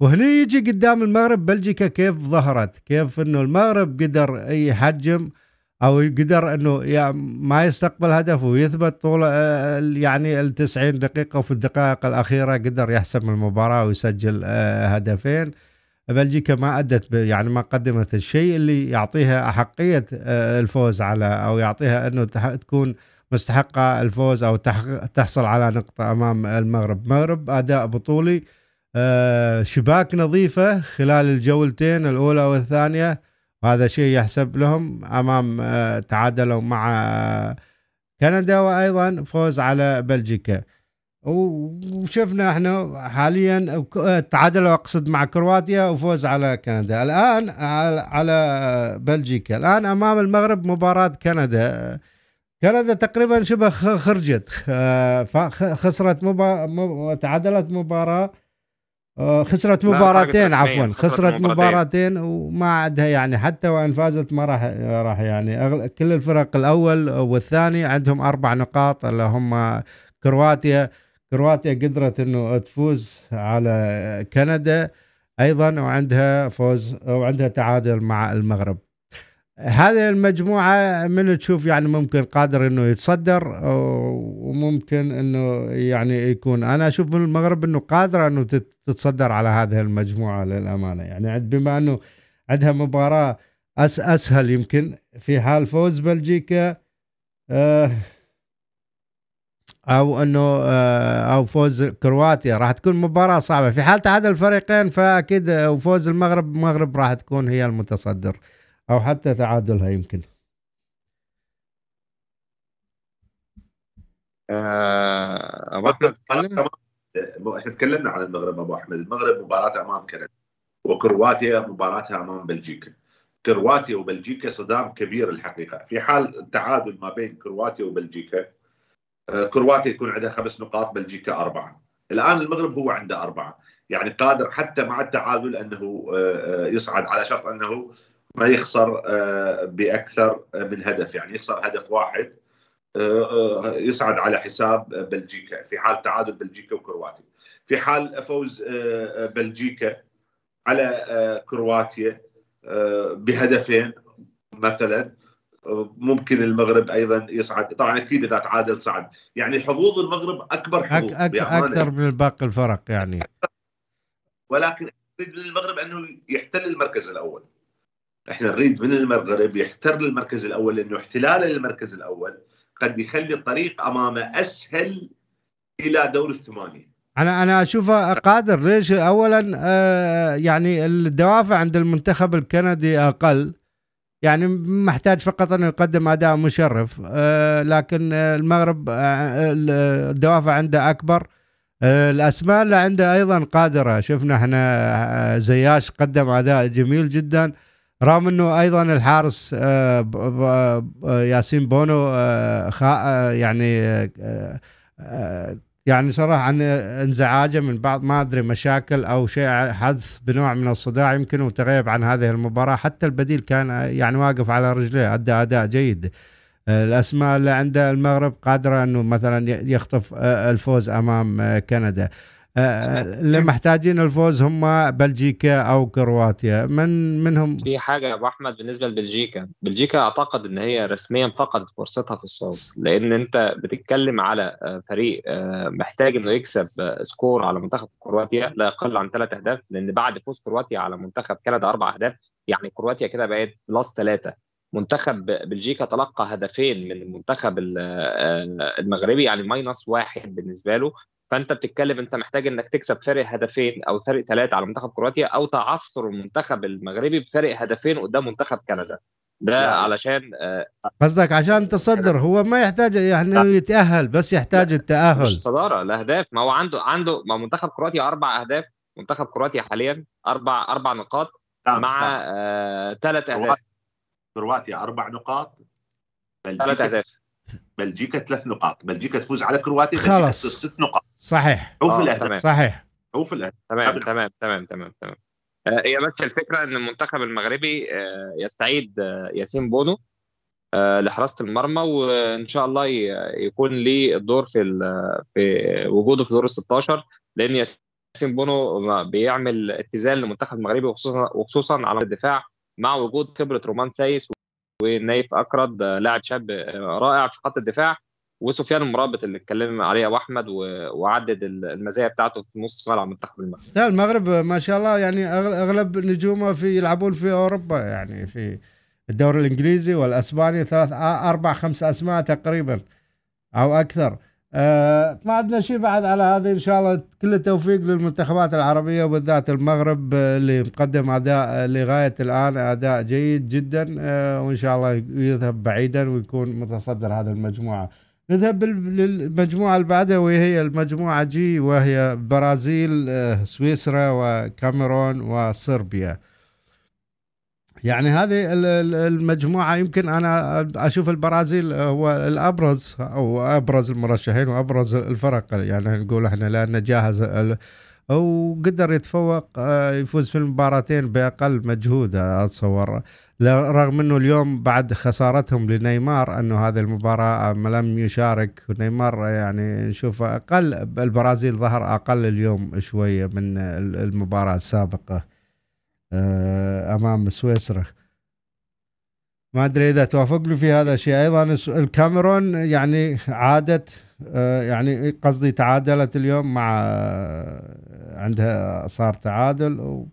وهنا يجي قدام المغرب بلجيكا كيف ظهرت؟ كيف إنه المغرب قدر يحجم أو قدر إنه ما يستقبل هدف ويثبت طول آه، يعني ال 90 دقيقة وفي الدقائق الأخيرة قدر يحسم المباراة ويسجل هدفين. بلجيكا ما أدت يعني ما قدمت الشيء اللي يعطيها أحقية آه، الفوز على أو يعطيها إنه تكون مستحقة الفوز أو تحصل على نقطة أمام المغرب، المغرب أداء بطولي آه، شباك نظيفة خلال الجولتين الأولى والثانية وهذا شيء يحسب لهم أمام آه، تعادلوا مع كندا وأيضا فوز على بلجيكا. وشفنا إحنا حاليا تعادل أقصد مع كرواتيا وفوز على كندا. الآن على بلجيكا. الآن أمام المغرب مباراة كندا. كندا تقريبا شبه خرجت. خسرت مباراة تعادلت مباراة. خسرت مباراتين عفوا. خسرت مباراتين وما عندها يعني. حتى وإن فازت ما راح راح يعني. كل الفرق الأول والثاني عندهم أربع نقاط. اللي هم كرواتيا كرواتيا قدرت إنه تفوز على كندا أيضا وعندها فوز وعندها تعادل مع المغرب. هذه المجموعة من تشوف يعني ممكن قادر إنه يتصدر وممكن إنه يعني يكون. أنا أشوف من المغرب إنه قادرة إنه تتصدر على هذه المجموعة للأمانة. يعني بما إنه عندها مباراة أس أسهل يمكن في حال فوز بلجيكا آه أو إنه آه، أو فوز كرواتيا راح تكون مباراة صعبة. في حال تعادل الفريقين فأكيد وفوز المغرب المغرب راح تكون هي المتصدر. أو حتى تعادلها يمكن. آه، أبو أحمد إحنا تكلمنا عن المغرب أبو أحمد. المغرب مباراتها أمام كندا وكرواتيا مباراتها أمام بلجيكا. كرواتيا وبلجيكا صدام كبير الحقيقة. في حال التعادل ما بين كرواتيا وبلجيكا آه، كرواتيا يكون عندها خمس نقاط بلجيكا أربعة. الآن المغرب هو عنده أربعة. يعني قادر حتى مع التعادل أنه آه، يصعد على شرط أنه ما يخسر بأكثر من هدف. يعني يخسر هدف واحد يصعد على حساب بلجيكا. في حال تعادل بلجيكا وكرواتيا. في حال فوز بلجيكا على كرواتيا آه، بهدفين مثلا آه، ممكن المغرب أيضا يصعد. طبعا أكيد إذا تعادل صعد. يعني حظوظ المغرب أكبر حظوظ أك أك أكثر من باقي الفرق يعني. ولكن نريد من المغرب أنه يحتل المركز الأول. إحنا نريد من المغرب يحتل المركز الأول لأنه احتلاله للمركز الأول قد يخلي الطريق امامه أسهل إلى دور الثمانية. أنا أنا أشوفه قادر. ليش؟ اولا آه يعني الدوافع عند المنتخب الكندي أقل. يعني محتاج فقط انه يقدم أداء مشرف. آه لكن المغرب آه الدوافع عنده أكبر. آه الأسماء اللي عنده أيضا قادرة. شفنا إحنا آه، زياش قدم أداء جميل جدا. رغم إنه أيضا الحارس آه، ياسين بونو آه، يعني يعني صراحة عن انزعاجه من بعض ما أدري مشاكل أو شيء حدث بنوع من الصداع يمكن وتغيب عن هذه المباراة. حتى البديل كان يعني واقف على رجليه أدى أداء جيد. الأسماء اللي عند المغرب قادرة إنه مثلا يخطف الفوز أمام كندا. آه، اللي محتاجين الفوز هم بلجيكا أو كرواتيا. من منهم؟ في حاجة يا أبو أحمد بالنسبة لبلجيكا. بلجيكا أعتقد إن هي رسميا فقدت فرصتها في الصعود لأن أنت بتتكلم على آه، فريق آه، محتاج إنه يكسب score على منتخب كرواتيا لا يقل عن ثلاث أهداف لأن بعد فوز كرواتيا على منتخب كندا أربع أهداف. يعني كرواتيا كده بقت plus ثلاثة منتخب بلجيكا تلقى هدفين من المنتخب المغربي يعني ماينس واحد بالنسبة له. فانت بتتكلم انت محتاج انك تكسب فارق هدفين أو فارق ثلاثة على منتخب كرواتيا أو تعثر المنتخب المغربي بفارق هدفين قدام منتخب كندا. ده علشان آه، قصدك عشان تصدر. هو ما يحتاج يعني يتأهل بس يحتاج التأهل. مش صدارة الاهداف ما هو عنده عنده ما منتخب كرواتيا أربع أهداف. منتخب كرواتيا حاليا أربع أربع نقاط مع ثلاث آه أهداف. كرواتيا أربع نقاط. ثلاث أهداف. بلجيكا ثلاث نقاط. بلجيكا تفوز على كرواتيا خلاص. ست نقاط. صحيح. عوف آه الأهداف. صحيح. عوف الأهداف. تمام تمام تمام تمام تمام. آه هي بس الفكرة إن المنتخب المغربي آه يستعيد ياسين بونو لحراسة المرمى وإن شاء الله يكون ليه الدور في في وجوده في دور ال 16 لأن ياسين بونو بيعمل اتزان للمنتخب المغربي وخصوصا وخصوصا على الدفاع مع وجود خبرة رومان سايس ونايف أكرد لاعب شاب رائع في خط الدفاع وسفيان المرابط اللي اتكلم عليه أبو أحمد وعدد المزايا بتاعته في نص ملعب منتخب المغرب. لا المغرب ما شاء الله يعني أغلب نجومه في يلعبون في أوروبا يعني في الدوري الإنجليزي والأسباني ثلاث أربع خمس أسماء تقريبا أو أكثر. آه ما عندنا شيء بعد على هذه إن شاء الله كل التوفيق للمنتخبات العربية وبالذات المغرب اللي مقدم أداء لغاية الآن أداء جيد جدا آه وإن شاء الله يذهب بعيدا ويكون متصدر هذه المجموعة. نذهب للمجموعة اللي بعدها وهي المجموعة جي وهي برازيل آه سويسرا وكاميرون وصربيا. يعني هذه المجموعة يمكن أنا أشوف البرازيل هو الأبرز أو أبرز المرشحين وأبرز الفرق. يعني نقول إحنا لأنه جاهز وقدر يتفوق آه، يفوز في المباراتين بأقل مجهود أتصور. رغم أنه اليوم بعد خسارتهم لنيمار أنه هذه المباراة لم يشارك نيمار يعني نشوف أقل البرازيل ظهر أقل اليوم شوية من المباراة السابقة. آه، أمام سويسرا. ما أدري إذا توافقني في هذا الشيء. أيضا الكاميرون يعني عادت آه، يعني قصدي تعادلت اليوم مع آه، عندها صار تعادل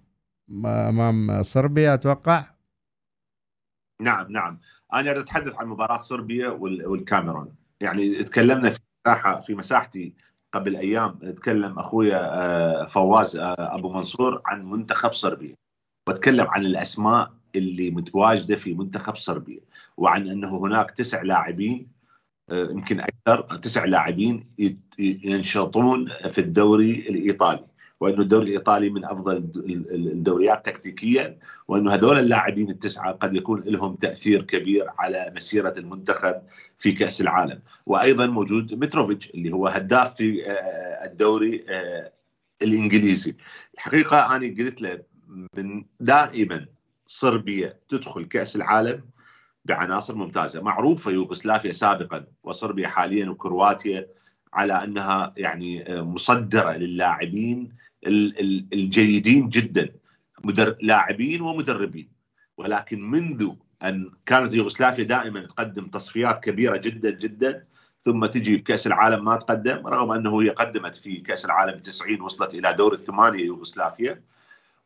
أمام صربيا أتوقع. نعم نعم. أنا أتحدث عن مباراة صربيا والكاميرون. يعني تكلمنا في مساحة في مساحتي قبل أيام تكلم أخويا فواز أبو منصور عن منتخب صربيا. واتكلم عن الأسماء اللي متواجدة في منتخب صربيا وعن إنه هناك تسع لاعبين آه، يمكن أكثر تسع لاعبين ينشطون في الدوري الإيطالي وإنه الدوري الإيطالي من أفضل الدوريات تكتيكيا وإنه هذول اللاعبين التسعة قد يكون لهم تأثير كبير على مسيرة المنتخب في كأس العالم. وأيضا موجود متروفيتش اللي هو هداف في آه، الدوري آه، الإنجليزي. الحقيقة أنا قلت له من دائما صربيا تدخل كأس العالم بعناصر ممتازة. معروفه يوغوسلافيا سابقا وصربيا حاليا وكرواتيا على أنها يعني مصدرة للاعبين الجيدين جدا لاعبين ومدربين. ولكن منذ أن كانت يوغوسلافيا دائما تقدم تصفيات كبيرة جدا جدا ثم تجي بكاس العالم ما تقدم رغم أنه هي قدمت في كأس العالم 90 وصلت إلى دور الثمانية يوغوسلافيا.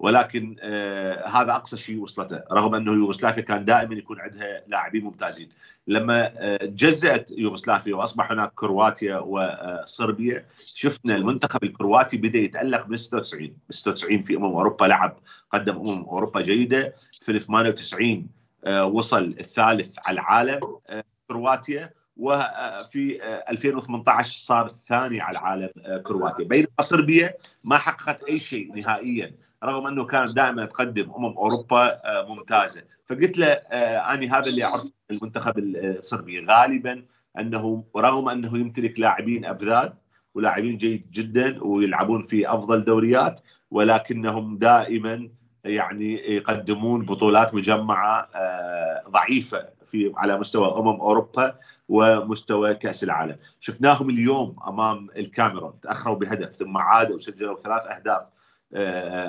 ولكن آه هذا أقصى شيء وصلته رغم أنه يوغوسلافيا كان دائما يكون عندها لاعبين ممتازين. لما آه جزأت يوغوسلافيا وأصبح هناك كرواتيا وصربيا شفنا المنتخب الكرواتي بدأ يتألق من 96 ب 96 في أمم أوروبا لعب قدم أمم أوروبا جيدة. في 98 آه وصل الثالث على العالم آه كرواتيا. وفي 2018 صار الثاني على العالم آه، كرواتيا. بينما صربيا ما حققت أي شيء نهائيا. رغم أنه كانت دائما تقدم أمم أوروبا آه، ممتازة. فقلت له آه، أني هذا اللي اعرف المنتخب الصربي. غالبا أنه رغم أنه يمتلك لاعبين أبذاذ ولاعبين جيد جدا ويلعبون في أفضل دوريات ولكنهم دائما يعني يقدمون بطولات مجمعة آه، ضعيفة في على مستوى أمم أوروبا ومستوى كأس العالم، شفناهم اليوم أمام الكاميرون تأخروا بهدف ثم عادوا وسجلوا ثلاث أهداف. آه،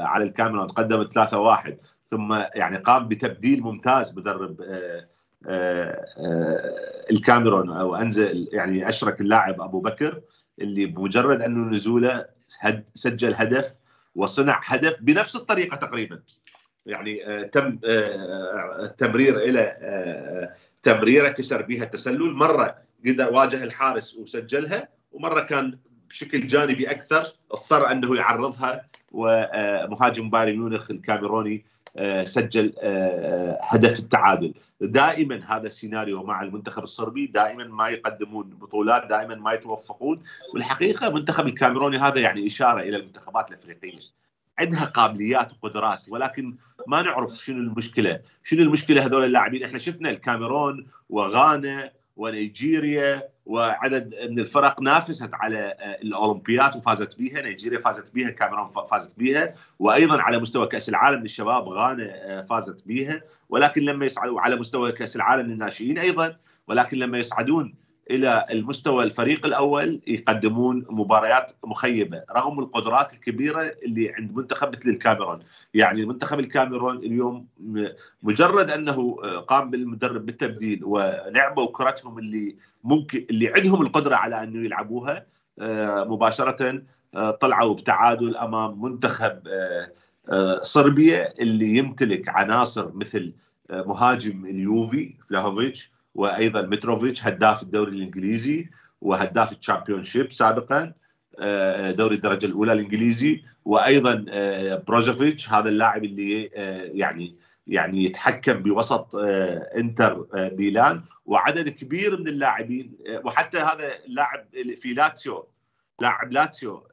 على الكاميرون تقدم 3-1 ثم يعني قام بتبديل ممتاز مدرب آه، الكاميرون أو أنزل يعني أشرك اللاعب أبو بكر اللي بمجرد أنه نزوله سجل هدف وصنع هدف بنفس الطريقة تقريبا. يعني آه، تم آه، تمرير إلى آه، تمريرة كسر بها التسلل. مرة قدر واجه الحارس وسجلها ومرة كان بشكل جانبي أكثر اضطر أنه يعرضها ومهاجم بايرن ميونخ الكاميروني آه، سجل آه، هدف التعادل. دائما هذا السيناريو مع المنتخب الصربي دائما ما يقدمون بطولات دائما ما يتوفقون. والحقيقة المنتخب الكاميروني هذا يعني إشارة إلى المنتخبات الأفريقية. عندها قابليات وقدرات ولكن ما نعرف شنو المشكلة. شنو المشكلة هذول اللاعبين؟ إحنا شفنا الكاميرون وغانا ونيجيريا وعدد من الفرق نافست على آه، الأولمبيات وفازت بها، نيجيريا فازت بها، الكاميرون فازت بها، وأيضا على مستوى كأس العالم للشباب غانا آه، فازت بها، ولكن لما يصعدوا على مستوى كأس العالم للناشئين أيضا، ولكن لما يصعدون إلى المستوى الفريق الأول يقدمون مباريات مخيبة رغم القدرات الكبيرة اللي عند منتخب مثل الكاميرون، يعني منتخب الكاميرون اليوم مجرد أنه قام بالمدرب بالتبديل ولعبوا كرتهم اللي ممكن اللي عندهم القدرة على أنه يلعبوها آه، مباشرة آه، طلعوا بتعادل أمام منتخب آه، صربيا اللي يمتلك عناصر مثل مهاجم اليوفي فلاهوفيتش وأيضا متروفيتش هداف الدوري الإنجليزي وهداف ال Championship سابقا آه، دوري الدرجة الأولى الإنجليزي. وأيضا آه، بروزوفيتش هذا اللاعب اللي آه، يعني يعني يتحكم بوسط إنتر ميلان. وعدد كبير من اللاعبين وحتى هذا اللاعب في لاتسيو لاعب لاتسيو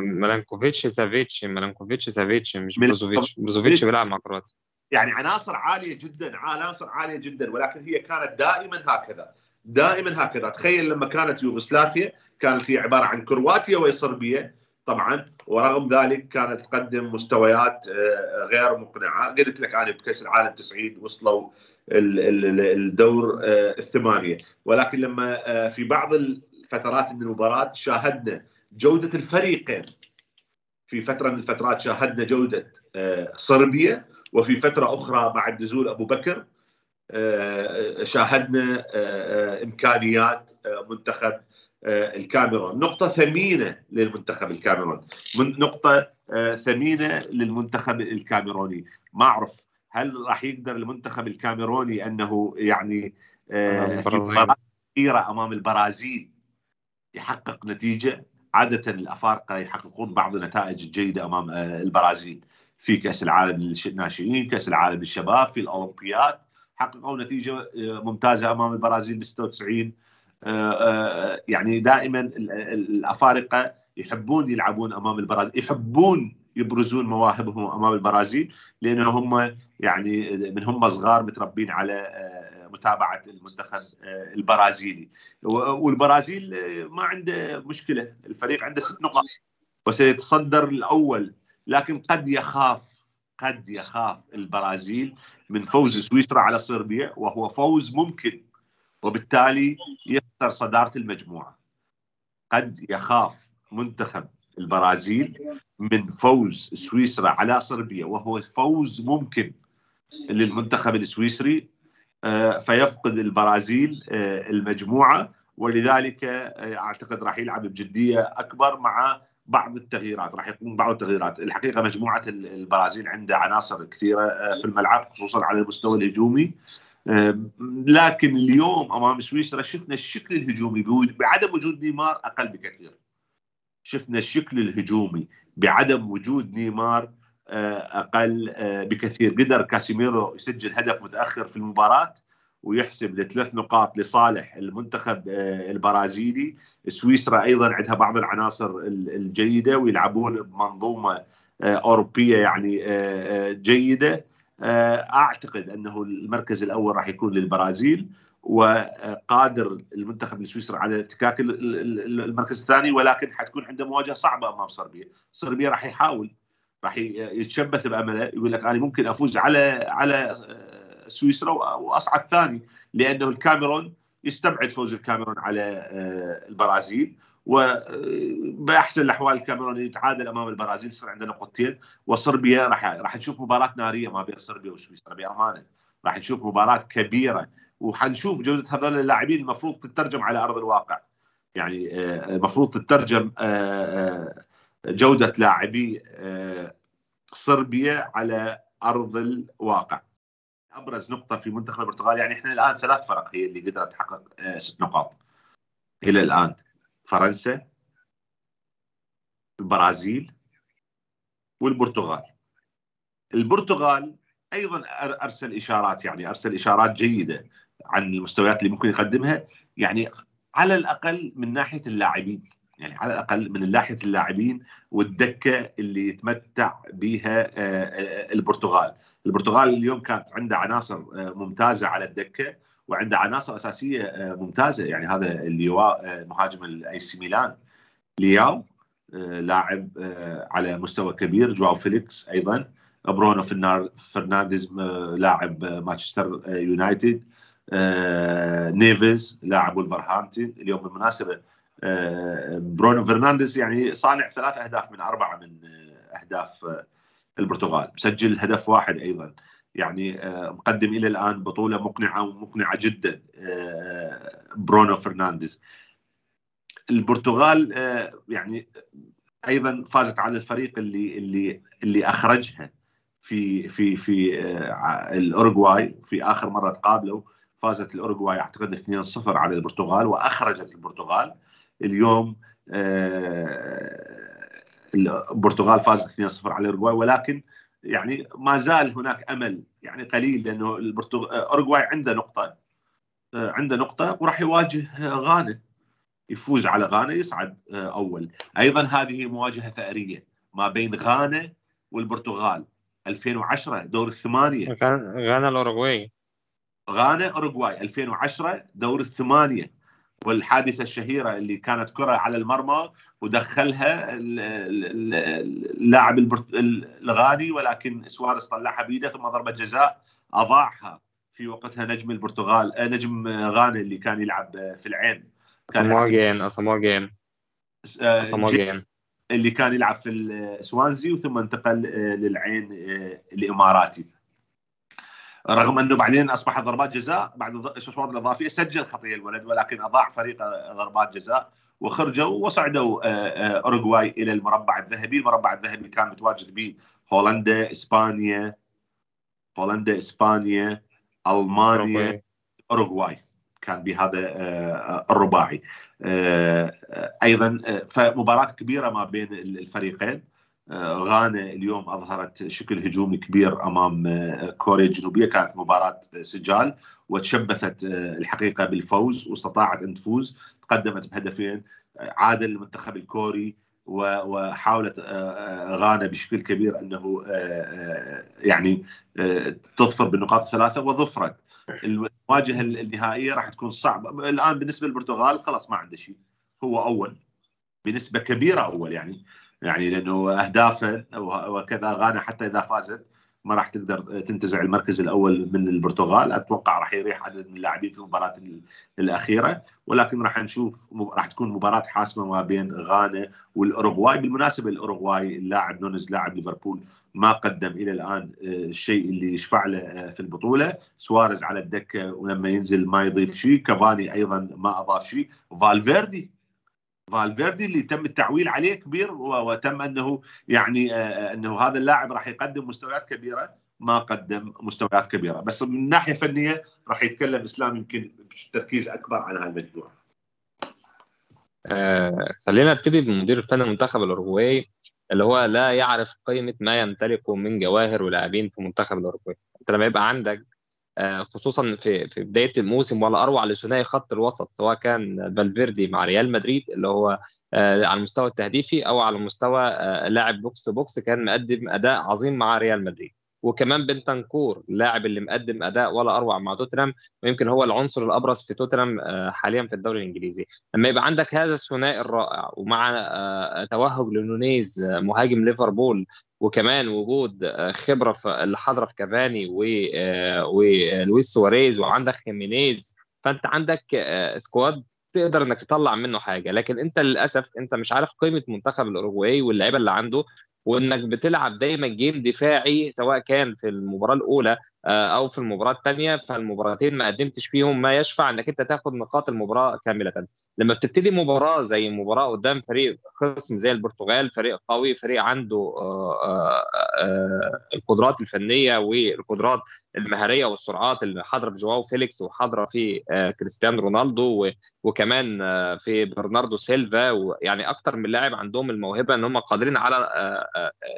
ميلينكوفيتش سافيتش ميلينكوفيتش سافيتش مش بروزوفيتش بروزوفيتش بيلعب مع كرواتيا. يعني عناصر عالية جدا عناصر عالية جدا ولكن هي كانت دائما هكذا دائما هكذا. تخيل لما كانت يوغوسلافيا كانت هي عبارة عن كرواتيا وصربيا طبعا ورغم ذلك كانت تقدم مستويات آه، غير مقنعة. قلت لك أنا بكأس العالم 90 وصلوا الدور آه، الثمانية. ولكن لما آه، في بعض الفترات من المباراة شاهدنا جودة الفريقين. في فترة من الفترات شاهدنا جودة صربيا وفي فترة أخرى بعد نزول أبو بكر آه، شاهدنا آه، آه، إمكانيات منتخب الكاميرون. نقطة ثمينة للمنتخب الكاميرون. نقطة ثمينة للمنتخب الكاميروني. ما أعرف هل راح يقدر المنتخب الكاميروني أنه يعني كثيرة أمام البرازيل يحقق نتيجة؟ عادة الأفارقة يحققون بعض النتائج الجيدة أمام البرازيل. في كأس العالم للناشئين كأس العالم للشباب في الأولمبياد. حققوا نتيجة آه، ممتازة أمام البرازيل ب 96 آه، آه، يعني دائما الأفارقة يحبون يلعبون أمام البرازيل يحبون يبرزون مواهبهم أمام البرازيل لأنه هم يعني من هم صغار متربين على متابعة المنتخب البرازيلي. والبرازيل ما عنده مشكلة الفريق عنده ست نقاط. وسيتصدر الأول لكن قد يخاف قد يخاف البرازيل من فوز سويسرا على صربيا وهو فوز ممكن وبالتالي يخسر صدارة المجموعة. قد يخاف منتخب البرازيل من فوز سويسرا على صربيا وهو فوز ممكن للمنتخب السويسري آه، فيفقد البرازيل آه، المجموعة. ولذلك آه، أعتقد راح يلعب بجدية أكبر مع بعض التغييرات راح يقوم بعض التغييرات. الحقيقة مجموعة البرازيل عندها عناصر كثيرة في الملعب خصوصا على المستوى الهجومي. لكن اليوم أمام سويسرا شفنا الشكل الهجومي بعدم وجود نيمار أقل بكثير. شفنا الشكل الهجومي بعدم وجود نيمار آه، أقل آه، بكثير. قدر كاسيميرو يسجل هدف متأخر في المباراة. ويحسب لثلاث نقاط لصالح المنتخب آه، البرازيلي. سويسرا أيضا عندها بعض العناصر الجيدة ويلعبون بمنظومة أوروبية يعني جيدة. أعتقد أنه المركز الأول راح يكون للبرازيل وقادر المنتخب السويسري على ارتكاك المركز الثاني ولكن حتكون عنده مواجهة صعبة أمام صربيا، صربيا راح يحاول راح يتشبث بأمله يقول لك أنا ممكن أفوز على على سويسرا وأصعد ثاني لأنه الكاميرون يستبعد فوز الكاميرون على آه، البرازيل. وباحسن الأحوال الكاميرون يتعادل أمام البرازيل يصير عنده نقطتين. وصربيا راح راح نشوف مباراة نارية ما بين صربيا وسويسرا بأمانة. راح نشوف مباراة كبيرة. وحنشوف جودة هذول اللاعبين المفروض تترجم على أرض الواقع. يعني آه، المفروض تترجم آه، جودة لاعبي صربيا على أرض الواقع. أبرز نقطة في منتخب البرتغال يعني إحنا الآن ثلاث فرق هي اللي قدرت تحقق ست نقاط. إلى الآن فرنسا البرازيل والبرتغال. البرتغال أيضا أرسل إشارات يعني أرسل إشارات جيدة عن المستويات اللي ممكن يقدمها يعني على الأقل من ناحية اللاعبين. يعني على الأقل من ناحية اللاعبين والدكة اللي يتمتع بها آه، آه، البرتغال، البرتغال اليوم كانت عنده عناصر آه، ممتازة على الدكة وعنده عناصر أساسية ممتازة. يعني هذا لياو مهاجم الاي سي ميلان لياو لاعب على مستوى كبير. جواو فيليكس أيضا برونو فرنانديز لاعب مانشستر يونايتد نيفز لاعب وولفرهامبتون. اليوم بالمناسبة برونو فرنانديز يعني صانع ثلاث أهداف من أربعة من أهداف البرتغال. مسجل هدف واحد أيضا. يعني مقدم إلى الآن بطولة مقنعة ومقنعة جدا برونو فرنانديز. البرتغال يعني أيضا فازت على الفريق اللي اللي اللي أخرجها في في في الاورجواي في آخر مرة تقابلوا فازت الاورجواي أعتقد 2-0 على البرتغال وأخرجت البرتغال. اليوم آه، البرتغال فازت 2-0 على الاورجواي ولكن يعني ما زال هناك أمل يعني قليل لأنه الاورجواي عنده نقطة آه، عنده نقطة وراح يواجه غانا. يفوز على غانا يصعد آه، أول. أيضا هذه مواجهة ثأرية ما بين غانا والبرتغال. 2010 دور الثمانية. غانا الأوروغواي. غانا أوروغواي. 2010 دور الثمانية. والحادثة الشهيرة اللي كانت كرة على المرمى ودخلها اللاعب الغاني ولكن سواريز طلعها بيده ثم ضربة جزاء أضاعها في وقتها نجم البرتغال آه، نجم غانا اللي كان يلعب في العين. اسموجين اسموجين اللي كان يلعب في السوانزي وثم انتقل آه، للعين آه، الإماراتي. رغم أنه بعدين أصبحت ضربات جزاء بعد الاشواط الاضافيه سجل خطيه الولد ولكن أضاع فريق ضربات جزاء وخرجوا وصعدوا آه، آه، أوروغواي إلى المربع الذهبي، المربع الذهبي كان متواجد به هولندا، إسبانيا هولندا، إسبانيا، ألمانيا، أوروغواي. كان بهذا آه، الرباعي. أيضا فمباراة كبيرة ما بين الفريقين. غانا اليوم أظهرت شكل هجومي كبير أمام آه، كوريا الجنوبية كانت مباراة سجال وتشبثت آه، الحقيقة بالفوز واستطاعت أن تفوز تقدمت بهدفين عادل المنتخب الكوري وحاولت غانا بشكل كبير أنه يعني تظفر بالنقاط الثلاثة وظفرت. المواجهة النهائية راح تكون صعبة. الآن بالنسبة للبرتغال خلاص ما عنده شيء. هو أول. بنسبة كبيرة أول يعني. يعني لأنه أهدافه وكذا غانا حتى إذا فازت ما راح تقدر تنتزع المركز الأول من البرتغال. أتوقع راح يريح عدد من اللاعبين في المباراة الأخيرة. ولكن راح نشوف راح تكون مباراة حاسمة ما بين غانا والأوروغواي. بالمناسبة الأوروغواي اللاعب نونيز لاعب ليفربول ما قدم إلى الآن آه، الشيء اللي يشفع له آه، في البطولة. سواريز على الدكة ولما ينزل ما يضيف شيء. كافاني أيضا ما أضاف شيء. فالفيردي فالفيردي اللي تم التعويل عليه كبير وتم أنه يعني آه، آه، أنه هذا اللاعب راح يقدم مستويات كبيرة ما قدم مستويات كبيرة بس من ناحية فنية راح يتكلم إسلام يمكن بتركيز أكبر على هالمجموعه. آه خلينا نبتدي بمدير الفني المنتخب الأوروغواي اللي هو لا يعرف قيمة ما يمتلكه من جواهر ولاعبين في منتخب الأوروغواي أنت لما يبقى عندك خصوصا في في بداية الموسم ولا أروع لثنائي خط الوسط سواء كان فالفيردي مع ريال مدريد اللي هو آه، على المستوى التهديفي أو على مستوى آه، لاعب box to box كان مقدم أداء عظيم مع ريال مدريد. وكمان بنتنكور اللاعب اللي مقدم أداء ولا أروع مع توتنهام ويمكن هو العنصر الأبرز في توتنهام حاليا في الدوري الإنجليزي. لما يبقى عندك هذا الثنائي الرائع ومع توهج لنونيز مهاجم ليفربول وكمان وجود آه، خبرة في اللي حاضره في كافاني آه، ولويس سواريز وعندك خيمينيز. فأنت عندك آه، squad تقدر إنك تطلع منه حاجة. لكن أنت للأسف أنت مش عارف قيمة منتخب الأوروغواي واللعيبة اللي عنده. وإنك بتلعب دايما game دفاعي سواء كان في المباراة الأولى آه، أو في المباراة الثانية فالمباراتين ما قدمتش فيهم ما يشفع إنك أنت تاخد نقاط المباراة كاملة. لما بتبتدي مباراة زي مباراة قدام فريق خصم زي البرتغال فريق قوي فريق عنده آه، آه، القدرات الفنية والقدرات المهارية والسرعات اللي حاضرة في جواو فيليكس وحاضرة في كريستيانو رونالدو وكمان في برناردو سيلفا ويعني أكتر من لاعب عندهم الموهبة إن هم قادرين على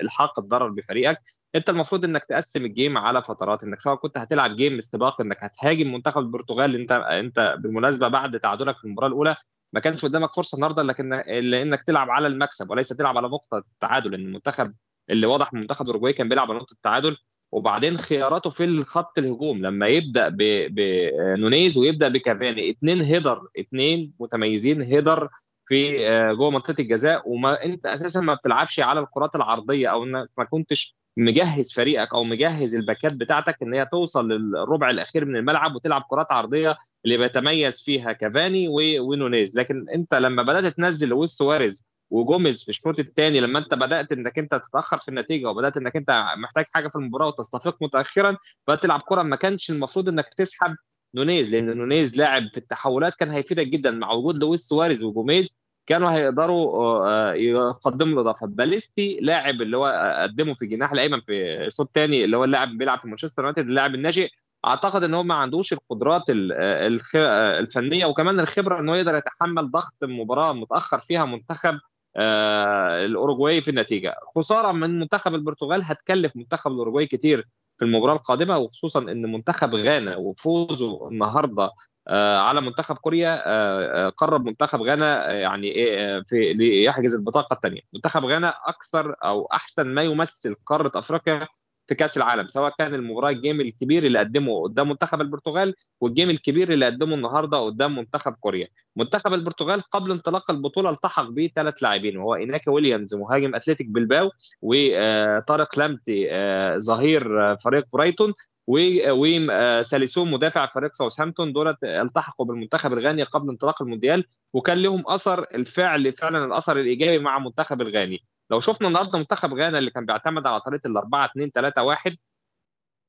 الحاق الضرر بفريقك انت المفروض انك تقسم ال game على فترات انك سواء كنت هتلعب game استباق انك هتهاجم منتخب البرتغال انت انت بالمناسبة بعد تعادلك في المباراة الأولى ما كانش قدامك فرصة النهارده لكن إنك تلعب على المكسب وليس تلعب على نقطة التعادل لأن المنتخب اللي واضح من منتخب الاوروجواي كان بيلعب على نقطة التعادل وبعدين خياراته في الخط الهجوم لما يبدأ بنونيز ويبدأ بكافاني اثنين header اثنين متميزين header في آه، جوه منطقة الجزاء وما أنت أساسا ما بتلعبش على الكرات العرضية أو إنك ما كنتش مجهز فريقك أو مجهز الباكات بتاعتك إن هي توصل للربع الأخير من الملعب وتلعب كرات عرضية اللي بيتميز فيها كافاني ونونيز لكن أنت لما بدأت تنزل لويس سواريز وجوميز في الشوط الثاني لما أنت بدأت إنك أنت تتأخر في النتيجة وبدأت إنك أنت محتاج حاجة في المباراة وتستفيق متاخرا بدات تلعب كرة ما كانش المفروض إنك تسحب نونيز لأن نونيز لاعب في التحولات كان هيفيدك جدا. مع وجود لويس سواريز وجوميز كانوا هيقدروا آه، يقدموا الإضافة. باليستي لاعب اللي هو قدمه في الجناح الأيمن في الشوط الثاني اللي هو اللاعب بيلعب في مانشستر يونايتد اللاعب الناشئ. أعتقد إن هو ما عندوش القدرات الفنية وكمان الخبرة انه يقدر يتحمل ضغط مباراة متأخر فيها منتخب آه، الاوروجواي في النتيجة. خسارة من منتخب البرتغال هتكلف منتخب الاوروجواي كتير. في المباراة القادمة وخصوصا إن منتخب غانا وفوزه النهارده آه، على منتخب كوريا آه، آه، قرب منتخب غانا يعني إيه في ليحجز البطاقة الثانية منتخب غانا أكثر أو أحسن ما يمثل قارة أفريقيا في كأس العالم سواء كان المباراة ال game الكبير اللي قدمه قدام منتخب البرتغال وال game الكبير اللي قدمه النهارده قدام منتخب كوريا. منتخب البرتغال قبل انطلاق البطولة التحق به ثلاث لاعبين وهو إيناكي ويليامز مهاجم أتلتيك بلباو وطارق لامتي ظهير فريق برايتون وساليسون مدافع فريق ساوثهامبتون. دولت التحقوا بالمنتخب الغاني قبل انطلاق المونديال وكان لهم أثر الفعل فعلا الأثر الإيجابي مع منتخب الغاني. لو شفنا النهارده منتخب غانا اللي كان بيعتمد على طريقة ال 4 2 3 1